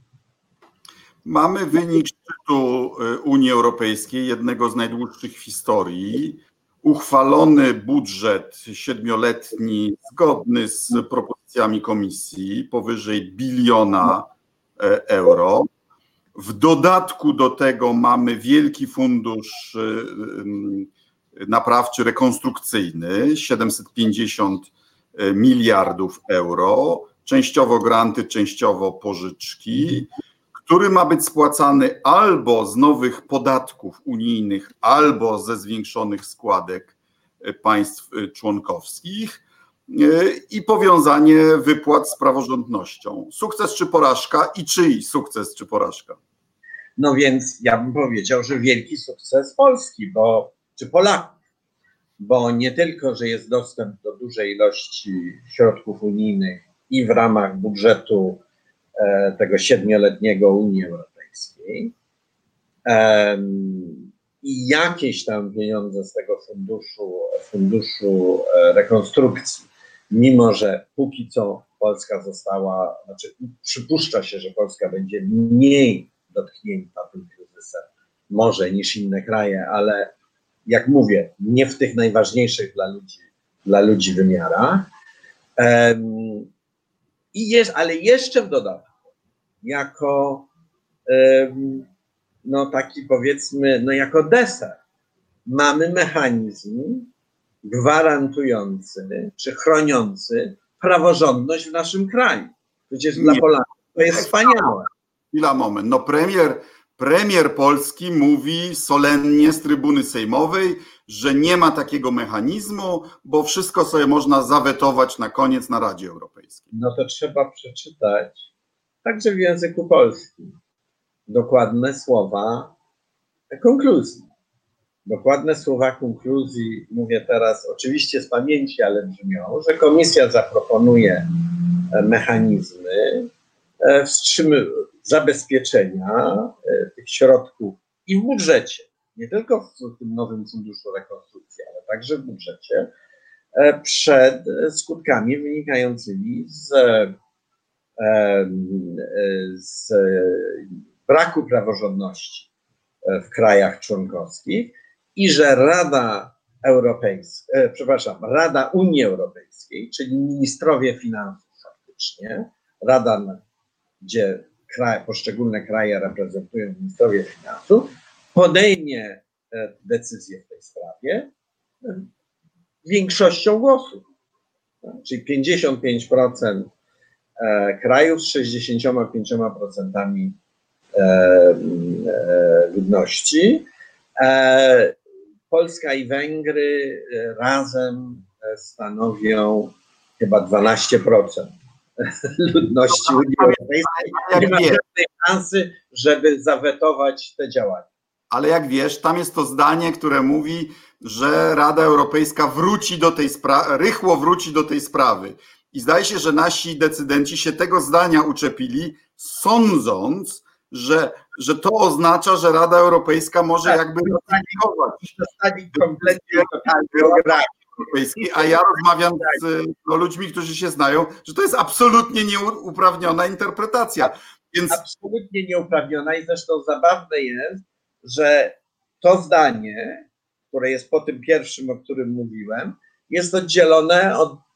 Mamy wynik szczytu y, Unii Europejskiej, jednego z najdłuższych w historii. Uchwalony budżet siedmioletni, zgodny z propozycją inwestycjami komisji powyżej biliona e, euro. W dodatku do tego mamy wielki fundusz e, naprawczy rekonstrukcyjny 750 e, miliardów euro, częściowo granty, częściowo pożyczki, który ma być spłacany albo z nowych podatków unijnych, albo ze zwiększonych składek państw członkowskich i powiązanie wypłat z praworządnością. Sukces czy porażka i czyj sukces czy porażka? No więc ja bym powiedział, że wielki sukces Polski, bo czy Polaków, bo nie tylko, że jest dostęp do dużej ilości środków unijnych i w ramach budżetu e, tego siedmioletniego Unii Europejskiej e, i jakieś tam pieniądze z tego funduszu, funduszu e, rekonstrukcji mimo że póki co Polska została, znaczy przypuszcza się, że Polska będzie mniej dotknięta tym kryzysem, może niż inne kraje, ale jak mówię, nie w tych najważniejszych dla ludzi, dla ludzi wymiarach. Um, i jest, ale jeszcze w dodatku, jako no taki powiedzmy, no jako deser. Mamy mechanizm gwarantujący czy chroniący praworządność w naszym kraju. Przecież dla Polaków to jest wspaniałe. Chwila, moment. No premier, premier Polski mówi solennie z trybuny sejmowej, że nie ma takiego mechanizmu, bo wszystko sobie można zawetować na koniec na Radzie Europejskiej. No to trzeba przeczytać także w języku polskim dokładne słowa konkluzji. Dokładne słowa konkluzji mówię teraz oczywiście z pamięci, ale brzmią, że komisja zaproponuje mechanizmy e, wstrzymy, zabezpieczenia e, tych środków i w budżecie, nie tylko w tym nowym funduszu rekonstrukcji, ale także w budżecie, e, przed skutkami wynikającymi z, z braku praworządności w krajach członkowskich i że Rada Europejska, przepraszam, Rada Unii Europejskiej, czyli ministrowie finansów faktycznie, Rada, gdzie kraj, poszczególne kraje reprezentują ministrowie finansów, podejmie e, decyzję w tej sprawie e, większością głosów. Czyli 55% e, krajów z 65% ludności. Polska i Węgry razem stanowią chyba 12% ludności Unii Europejskiej. Nie ma żadnej szansy, żeby zawetować te działania. Ale jak wiesz, tam jest to zdanie, które mówi, że Rada Europejska wróci do tej sprawy, rychło wróci do tej sprawy. I zdaje się, że nasi decydenci się tego zdania uczepili, sądząc, że, że to oznacza, że Rada Europejska może tak, jakby kompletnie Europejskiej, a ja rozmawiam z no, ludźmi, którzy się znają, że to jest absolutnie nieuprawniona interpretacja. Więc... Absolutnie nieuprawniona i zresztą zabawne jest, że to zdanie, które jest po tym pierwszym, o którym mówiłem, jest oddzielone od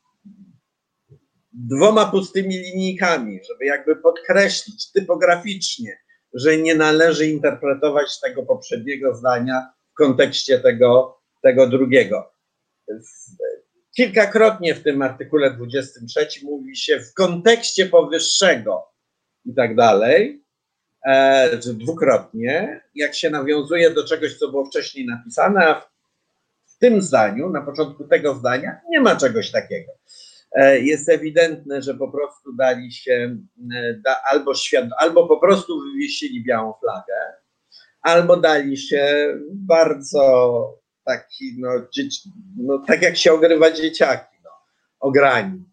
dwoma pustymi linijkami, żeby jakby podkreślić typograficznie, że nie należy interpretować tego poprzedniego zdania w kontekście tego, tego drugiego. Kilkakrotnie w tym artykule 23 mówi się w kontekście powyższego i tak dalej, e, dwukrotnie, jak się nawiązuje do czegoś, co było wcześniej napisane, a w tym zdaniu, na początku tego zdania, nie ma czegoś takiego. E, jest ewidentne, że po prostu dali się e, da, albo, świat, albo po prostu wywiesili białą flagę, albo dali się bardzo taki, no, dzieci, no tak jak się ogrywa dzieciaki, no, ograni.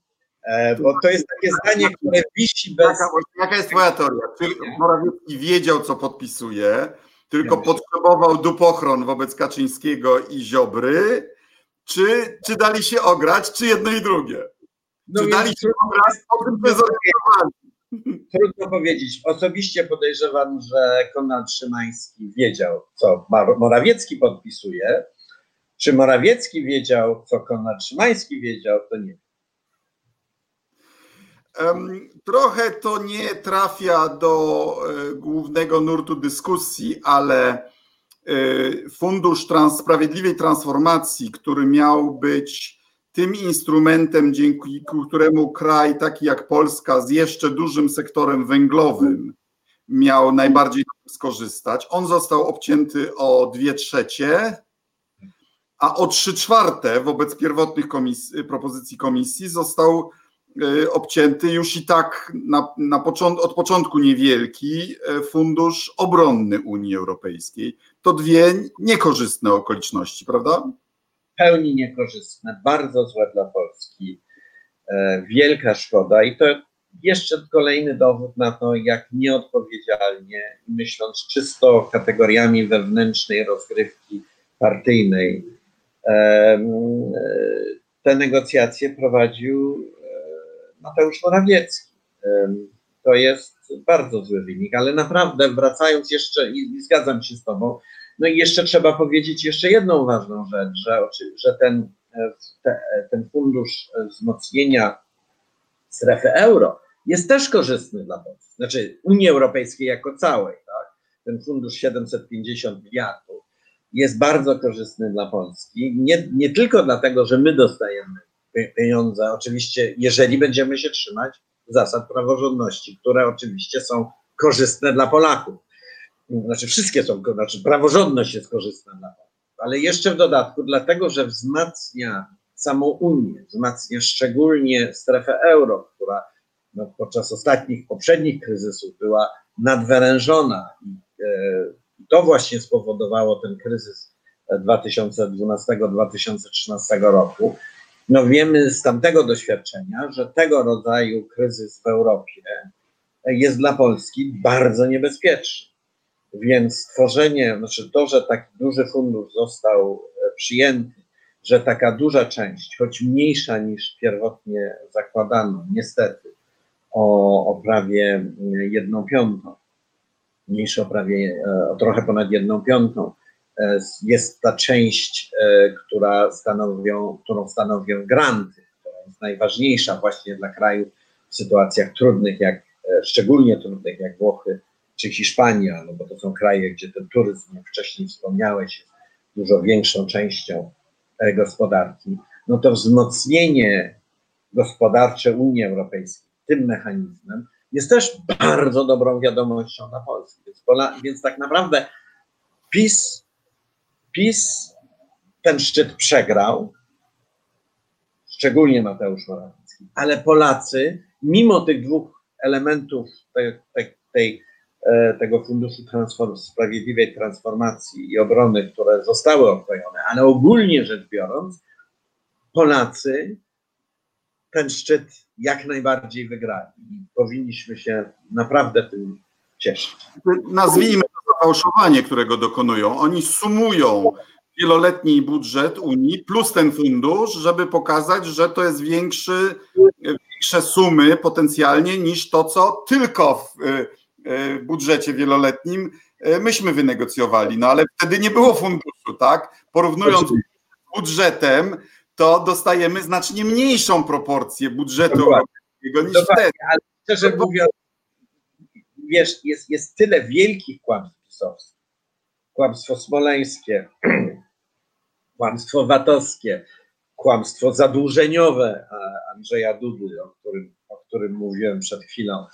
E, bo to jest takie zdanie, które wisi bez... Jaka, jaka jest twoja teoria? Czy Morawiecki wiedział, co podpisuje, tylko ja potrzebował dupochron wobec Kaczyńskiego i Ziobry, czy, czy dali się ograć, czy jedno i drugie? No czy dali się ograć, o tym się Trudno powiedzieć. Osobiście podejrzewam, że Konrad Szymański wiedział, co Morawiecki podpisuje, czy Morawiecki wiedział, co Konrad Szymański wiedział, to nie. Trochę to nie trafia do e, głównego nurtu dyskusji, ale e, Fundusz Trans Sprawiedliwej Transformacji, który miał być tym instrumentem, dzięki któremu kraj taki jak Polska z jeszcze dużym sektorem węglowym miał najbardziej skorzystać, on został obcięty o dwie trzecie a o trzy czwarte wobec pierwotnych propozycji komisji został e, obcięty już i tak na, na począt, od początku niewielki e, fundusz obronny Unii Europejskiej. To dwie niekorzystne okoliczności, prawda? Pełni niekorzystne, bardzo złe dla Polski. E, wielka szkoda i to jeszcze kolejny dowód na to, jak nieodpowiedzialnie, myśląc czysto kategoriami wewnętrznej rozgrywki partyjnej, te negocjacje prowadził e, Mateusz Morawiecki. To jest bardzo zły wynik, ale naprawdę wracając jeszcze i, zgadzam się z Tobą, no i jeszcze trzeba powiedzieć jeszcze jedną ważną rzecz, że, że ten, e, te, ten fundusz wzmocnienia strefy euro jest też korzystny dla Polski, znaczy Unii Europejskiej jako całej. Tak? ten fundusz 750 miliardów, jest bardzo korzystny dla Polski. Nie, nie tylko dlatego, że my dostajemy pieniądze, oczywiście, jeżeli będziemy się trzymać zasad praworządności, które oczywiście są korzystne dla Polaków. Znaczy, wszystkie są, znaczy, praworządność jest korzystna dla Polaków, ale jeszcze w dodatku, dlatego, że wzmacnia samą Unię, wzmacnia szczególnie strefę euro, która no, podczas ostatnich, poprzednich kryzysów była nadwyrężona i e, to właśnie spowodowało ten kryzys 2012-2013 roku. No wiemy z tamtego doświadczenia, że tego rodzaju kryzys w Europie jest dla Polski bardzo niebezpieczny. Więc stworzenie, znaczy to, że taki duży fundusz został e, przyjęty, że taka duża część, choć mniejsza niż pierwotnie zakładano, niestety, o, o prawie jedną piątą, mniejsze o prawie e, o trochę ponad jedną piątą, e, jest ta część, która stanowią, którą stanowią granty, która jest najważniejsza właśnie dla krajów w sytuacjach trudnych, jak szczególnie trudnych, jak Włochy czy Hiszpania, no bo to są kraje, gdzie ten turyzm, jak wcześniej wspomniałeś, jest dużo większą częścią e, gospodarki, no to wzmocnienie gospodarcze Unii Europejskiej tym mechanizmem jest też bardzo dobrą wiadomością dla Polski. Więc, więc tak naprawdę PiS, PiS ten szczyt przegrał, szczególnie Mateusz Morawiecki, ale Polacy, mimo tych dwóch elementów tej, tej, tej tego Funduszu Transform Sprawiedliwej Transformacji i Obrony, które zostały okrojone, ale ogólnie rzecz biorąc, Polacy ten szczyt jak najbardziej wygrali powinniśmy się naprawdę tym cieszyć. Nazwijmy to zafałszowanie, którego dokonują. Oni sumują wieloletni budżet Unii plus ten fundusz, żeby pokazać, że to jest większy, większe sumy potencjalnie niż to, co tylko w E, budżecie wieloletnim e, myśmy wynegocjowali, no ale wtedy nie było funduszu, tak? Porównując z budżetem, to dostajemy znacznie mniejszą proporcję budżetu europejskiego niż Dokładnie, wtedy. Ale szczerze mówiąc, wiesz, jest, jest tyle wielkich kłamstw pisowskich. Kłamstwo smoleńskie, kłamstwo watowskie, kłamstwo zadłużeniowe Andrzeja Dudy, o którym, o którym mówiłem przed chwilą.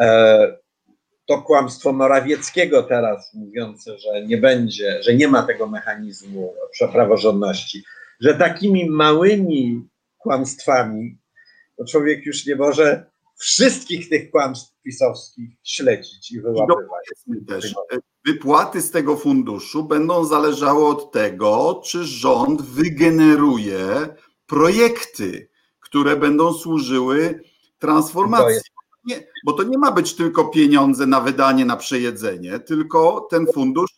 E, to kłamstwo Morawieckiego teraz mówiące, że nie będzie, że nie ma tego mechanizmu praworządności, że takimi małymi kłamstwami to człowiek już nie może wszystkich tych kłamstw pisowskich śledzić i wyłapywać. I też, wypłaty z tego funduszu będą zależały od tego, czy rząd wygeneruje projekty, które będą służyły transformacji nie, bo to nie ma być tylko pieniądze na wydanie, na przejedzenie, tylko ten fundusz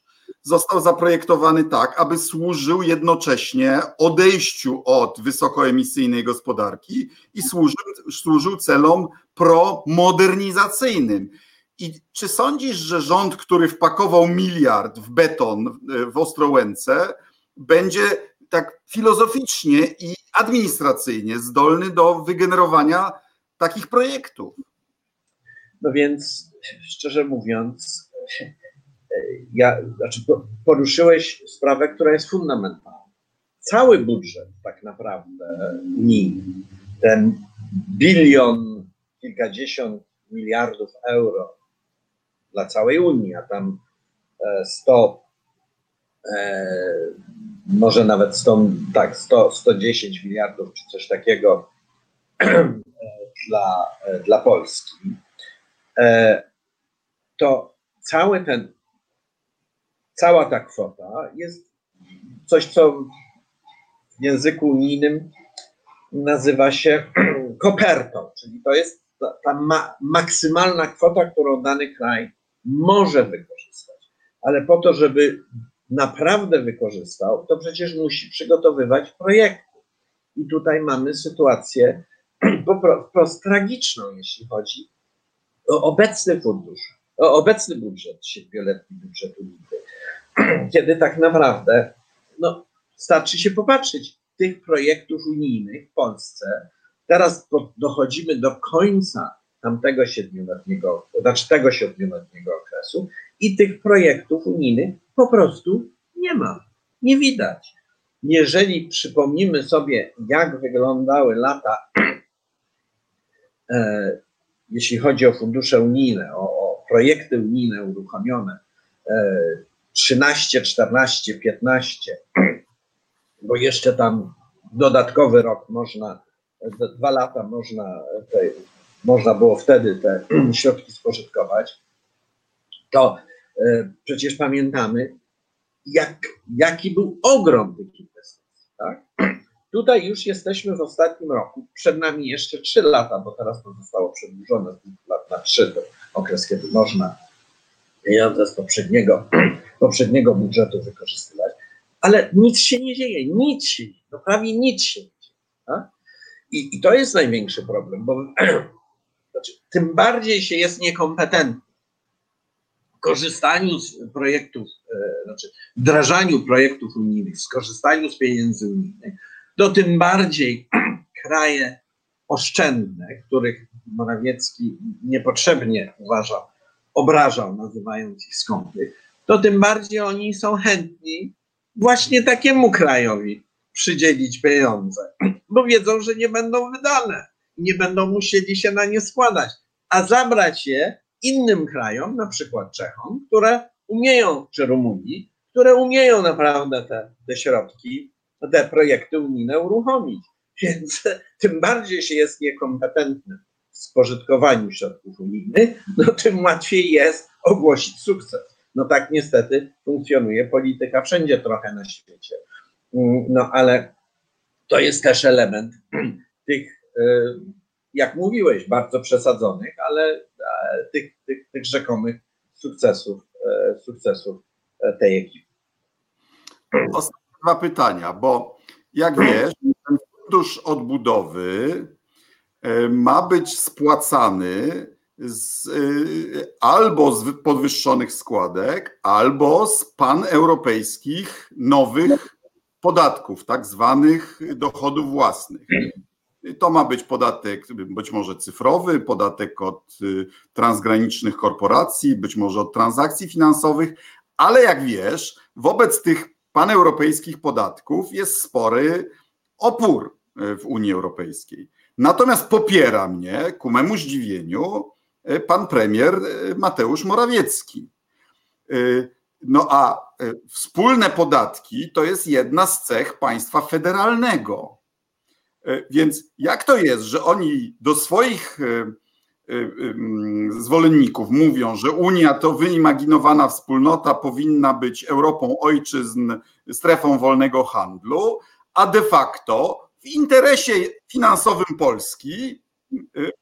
został zaprojektowany tak, aby służył jednocześnie odejściu od wysokoemisyjnej gospodarki i służył, służył celom promodernizacyjnym. I czy sądzisz, że rząd, który wpakował miliard w beton w Ostrołęce, będzie tak filozoficznie i administracyjnie zdolny do wygenerowania takich projektów? No więc, szczerze mówiąc, ja, znaczy poruszyłeś sprawę, która jest fundamentalna. Cały budżet tak naprawdę Unii, ten bilion, kilkadziesiąt miliardów euro dla całej Unii, a tam 100, e, e, może nawet 100, tak, 100, 110 miliardów czy coś takiego dla, dla Polski E, to cały ten, cała ta kwota jest coś, co w języku unijnym nazywa się kopertą, czyli to jest ta, ta ma, maksymalna kwota, którą dany kraj może wykorzystać. Ale po to, żeby naprawdę wykorzystał, to przecież musi przygotowywać projekty. I tutaj mamy sytuację wprost tragiczną, jeśli chodzi obecny fundusz, obecny budżet, siedmioletni budżet unijny, kiedy tak naprawdę no, starczy się popatrzeć tych projektów unijnych w Polsce. Teraz dochodzimy do końca tamtego siedmioletniego, znaczy tego siedmioletniego okresu i tych projektów unijnych po prostu nie ma, nie widać. Jeżeli przypomnimy sobie, jak wyglądały lata, e, jeśli chodzi o fundusze unijne, o, o projekty unijne uruchomione, e, 13, 14, 15, bo jeszcze tam dodatkowy rok można, dwa lata można, te, można było wtedy te środki spożytkować, to e, przecież pamiętamy, jak, jaki był ogrom tych inwestycji. Tak? Tutaj już jesteśmy w ostatnim roku. Przed nami jeszcze trzy lata, bo teraz to zostało przedłużone z dwóch lat na trzy, to okres, kiedy można pieniądze z poprzedniego, poprzedniego budżetu wykorzystywać. Ale nic się nie dzieje, nic się no prawie nic się nie dzieje. Tak? I, I to jest największy problem, bo znaczy, tym bardziej się jest niekompetentny w korzystaniu z projektów, e, znaczy wdrażaniu projektów unijnych, skorzystaniu z pieniędzy unijnych, to tym bardziej kraje oszczędne, których Morawiecki niepotrzebnie uważa, obrażał, nazywając ich skąpych, to tym bardziej oni są chętni właśnie takiemu krajowi przydzielić pieniądze, bo wiedzą, że nie będą wydane, nie będą musieli się na nie składać, a zabrać je innym krajom, na przykład Czechom, które umieją, czy Rumunii, które umieją naprawdę te, te środki, te projekty unijne uruchomić. Więc tym bardziej się jest niekompetentnym w spożytkowaniu środków unijnych, no tym łatwiej jest ogłosić sukces. No tak niestety funkcjonuje polityka wszędzie trochę na świecie. Mm, no ale to jest też element tych, y, jak mówiłeś, bardzo przesadzonych, ale tych, tych, tych rzekomych sukcesów, e, sukcesów e, tej ekipy. Dwa pytania, bo jak wiesz, ten fundusz odbudowy e, ma być spłacany z, albo z podwyższonych składek, albo z paneuropejskich nowych podatków, tak zwanych dochodów własnych. To ma być podatek być może cyfrowy, podatek od y, transgranicznych korporacji, być może od transakcji finansowych, ale jak wiesz, wobec tych paneuropejskich podatków jest spory opór y, w Unii Europejskiej. Natomiast popiera mnie, ku memu zdziwieniu, y, pan premier Mateusz Morawiecki. No a e, wspólne podatki to jest jedna z cech państwa federalnego. E, więc jak to jest, że oni do swoich e, zwolenników mówią, że Unia to wyimaginowana wspólnota powinna być Europą ojczyzn, strefą wolnego handlu, a de facto w interesie finansowym Polski,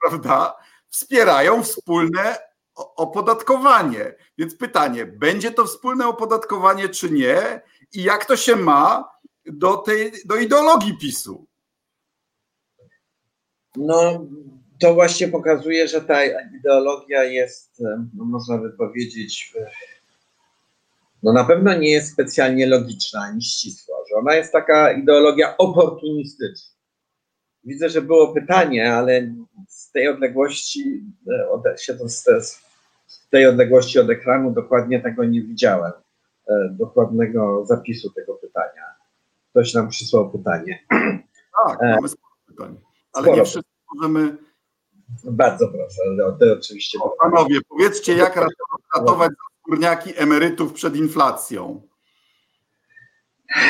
prawda, wspierają wspólne opodatkowanie. Więc pytanie, będzie to wspólne opodatkowanie czy nie i jak to się ma do tej do ideologii PiSu? No, to właśnie pokazuje, że ta ideologia jest, no można by powiedzieć, no na pewno nie jest specjalnie logiczna ani ścisła, że ona jest taka ideologia oportunistyczna. Widzę, że było pytanie, ale z tej odległości, e, siedząc z tej odległości od ekranu dokładnie tego nie widziałem, e, dokładnego zapisu tego pytania. Ktoś nam przysłał pytanie. Tak, e, mamy sporo pytań, ale sporo. nie wszystko możemy... Bardzo proszę, ale to oczywiście... O, panowie, powiedzcie, jak ratować skórniaki emerytów przed inflacją?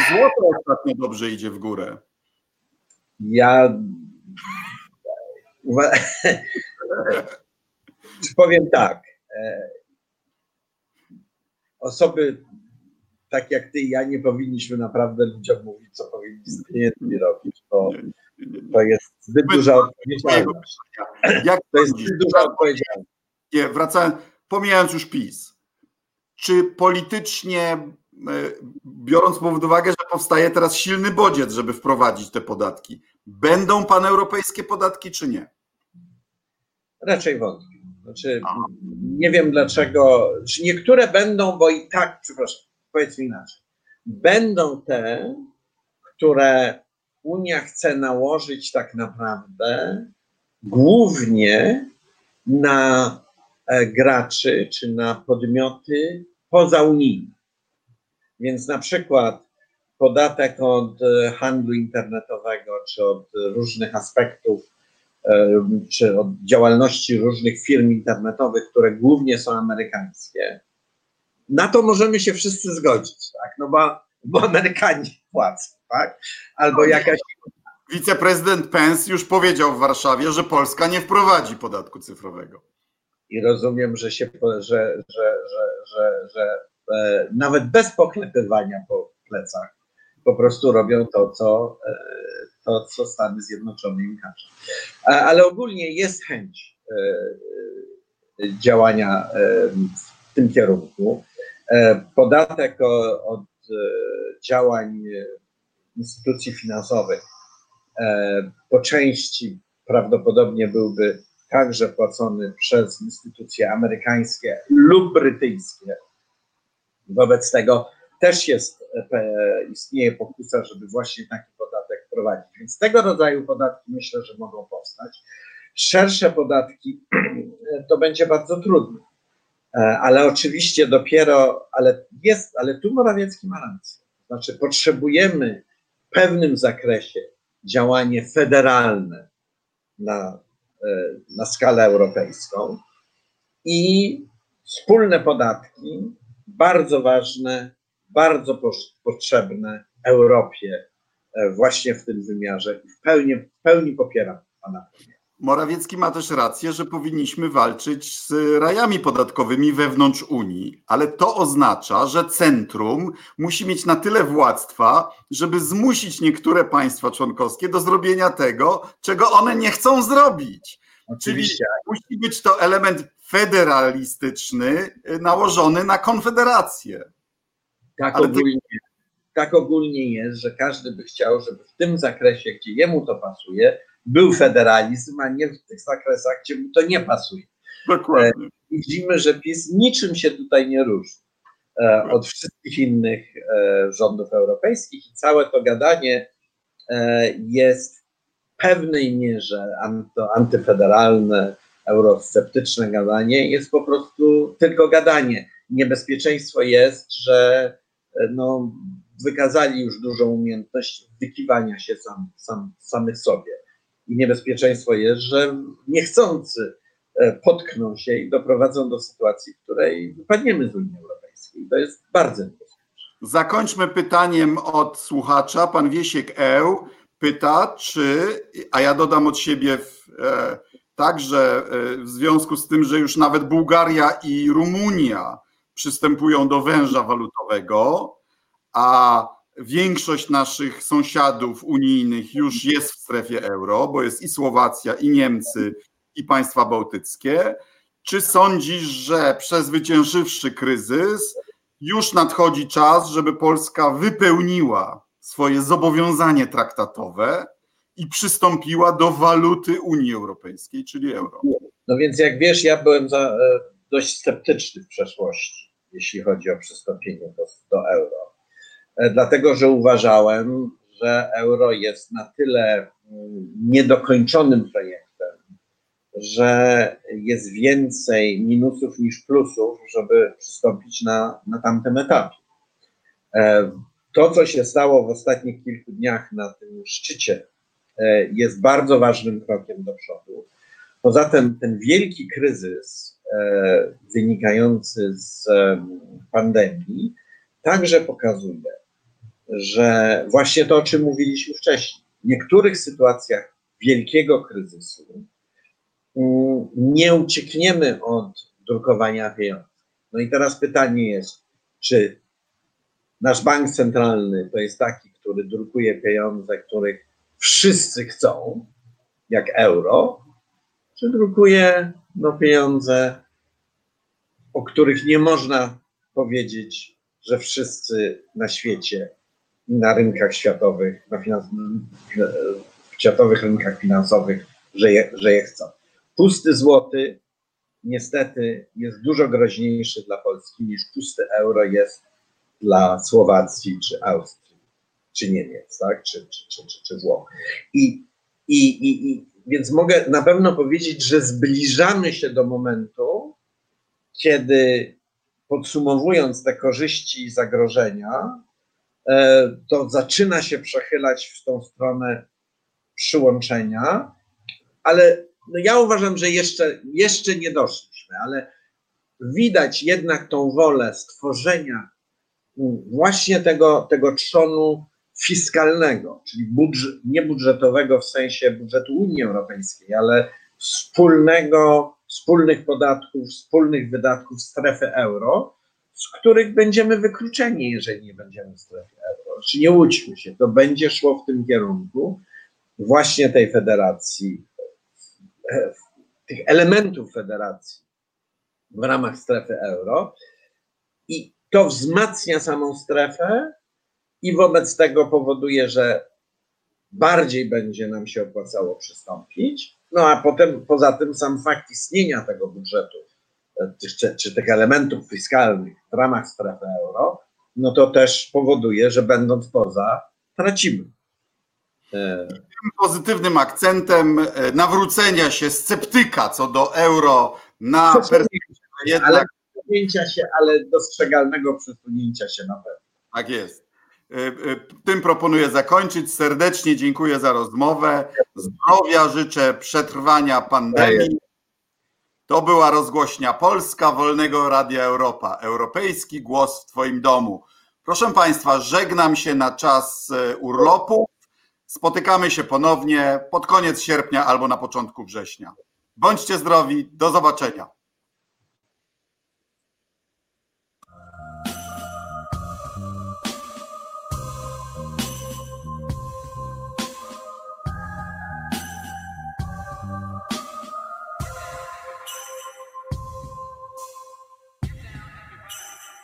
Złoto ostatnio dobrze idzie w górę. Ja powiem tak. E, osoby tak jak ty i ja nie powinniśmy naprawdę ludziom mówić, co powinni z pieniędzmi robić, bo to jest zbyt duża odpowiedzialność. Jak to jest zbyt duża odpowiedzialność. Nie, wracając, pomijając już PiS, czy politycznie, e, biorąc pod uwagę, że powstaje teraz silny bodziec, żeby wprowadzić te podatki, będą paneuropejskie podatki, czy nie? Raczej wątpię. Znaczy, nie wiem dlaczego, niektóre będą, bo i tak, przepraszam, powiedzmy inaczej. Będą te, które Unia chce nałożyć tak naprawdę głównie na graczy czy na podmioty pozaunijne. Więc na przykład podatek od handlu internetowego, czy od różnych aspektów, czy od działalności różnych firm internetowych, które głównie są amerykańskie, na to możemy się wszyscy zgodzić, tak? No bo, bo Amerykanie płacą, tak? Albo jakaś. Wiceprezydent Pence już powiedział w Warszawie, że Polska nie wprowadzi podatku cyfrowego. I rozumiem, że się, że, że, że, że, e, nawet bez poklepywania po plecach po prostu robią to, co, e, to, co Stany Zjednoczone im każą. Ale ogólnie jest chęć e, działania w tym kierunku. E, podatek od e, działań instytucji finansowych e, po części prawdopodobnie byłby także płacony przez instytucje amerykańskie lub brytyjskie. Wobec tego też jest, istnieje pokusa, żeby właśnie taki podatek wprowadzić. Więc tego rodzaju podatki myślę, że mogą powstać. Szersze podatki to będzie bardzo trudne. E, ale oczywiście dopiero, ale jest, ale tu Morawiecki ma rację. Znaczy, potrzebujemy w pewnym zakresie działanie federalne na, e, na skalę europejską i wspólne podatki, bardzo ważne, bardzo potrzebne Europie e, właśnie w tym wymiarze i w pełni, w pełni popieram pana. Morawiecki ma też rację, że powinniśmy walczyć z rajami podatkowymi wewnątrz Unii, ale to oznacza, że centrum musi mieć na tyle władztwa, żeby zmusić niektóre państwa członkowskie do zrobienia tego, czego one nie chcą zrobić. Oczywiście. Czyli musi być to element federalistyczny y, nałożony na konfederację. Tak ogólnie, tak ogólnie jest, że każdy by chciał, żeby w tym zakresie, gdzie jemu to pasuje, był federalizm, a nie w tych zakresach, gdzie mu to nie pasuje. Dokładnie. E, widzimy, że PiS niczym się tutaj nie różni e, od wszystkich innych e, rządów europejskich i całe to gadanie jest w pewnej mierze antyfederalne, eurosceptyczne gadanie, jest po prostu tylko gadanie. Niebezpieczeństwo jest, że no, wykazali już dużą umiejętność wykiwania się sam, sam, samych sobie niebezpieczeństwo jest, że niechcący e, potkną się i doprowadzą do sytuacji, w której wypadniemy z Unii Europejskiej. To jest bardzo niebezpieczne. Zakończmy pytaniem od słuchacza. Pan Wiesiek Eł pyta, czy, a ja dodam od siebie w, e, także e, w związku z tym, że już nawet Bułgaria i Rumunia przystępują do węża walutowego, a większość naszych sąsiadów unijnych już jest w strefie euro, bo jest i Słowacja, i Niemcy, i państwa bałtyckie. Czy sądzisz, że przezwyciężywszy kryzys, już nadchodzi czas, żeby Polska wypełniła swoje zobowiązanie traktatowe i przystąpiła do waluty Unii Europejskiej, czyli euro? No więc jak wiesz, ja byłem za, e, dość sceptyczny w przeszłości, jeśli chodzi o przystąpienie do, do euro dlatego że uważałem, że euro jest na tyle mm, niedokończonym projektem, że jest więcej minusów niż plusów, żeby przystąpić na, na tamtym etapie. E, to, co się stało w ostatnich kilku dniach na tym szczycie, e, jest bardzo ważnym krokiem do przodu. Poza tym ten wielki kryzys wynikający z pandemii także pokazuje, że właśnie to, o czym mówiliśmy wcześniej, w niektórych sytuacjach wielkiego kryzysu mm, nie uciekniemy od drukowania pieniędzy. No i teraz pytanie jest, czy nasz bank centralny to jest taki, który drukuje pieniądze, których wszyscy chcą, jak euro, czy drukuje no, pieniądze, o których nie można powiedzieć, że wszyscy na świecie na rynkach światowych, na finans, w światowych rynkach finansowych, że je, że je chcą. Pusty złoty niestety jest dużo groźniejszy dla Polski niż pusty euro jest dla Słowacji czy Austrii, czy Niemiec, tak? czy, czy, czy, czy, czy Włoch. I, i, i, I więc mogę na pewno powiedzieć, że zbliżamy się do momentu, kiedy podsumowując te korzyści i zagrożenia, e, to zaczyna się przechylać w tą stronę przyłączenia, ale no ja uważam, że jeszcze, jeszcze nie doszliśmy, ale widać jednak tą wolę stworzenia właśnie tego, tego trzonu fiskalnego, czyli budżet, nie budżetowego w sensie budżetu Unii Europejskiej, ale wspólnego, wspólnych podatków, wspólnych wydatków strefy euro, z których będziemy wykluczeni, jeżeli nie będziemy w strefie euro. Czy nie łudźmy się, to będzie szło w tym kierunku właśnie tej federacji, tych elementów federacji w ramach strefy euro i to wzmacnia samą strefę i wobec tego powoduje, że bardziej będzie nam się opłacało przystąpić. No a potem poza tym sam fakt istnienia tego budżetu, e, czy, czy tych elementów fiskalnych w ramach strefy euro, no to też powoduje, że będąc poza, tracimy. E, Tym pozytywnym akcentem e, nawrócenia się sceptyka co do euro na perspektywę jednak... Ale się, ale dostrzegalnego przesunięcia się na pewno. Tak jest. E, e, tym proponuję zakończyć. Serdecznie dziękuję za rozmowę. Zdrowia życzę, przetrwania pandemii. To była rozgłośnia Polska Wolnego Radia Europa. Europejski głos w Twoim domu. Proszę Państwa, żegnam się na czas e, urlopu. Spotykamy się ponownie pod koniec sierpnia albo na początku września. Bądźcie zdrowi. Do zobaczenia.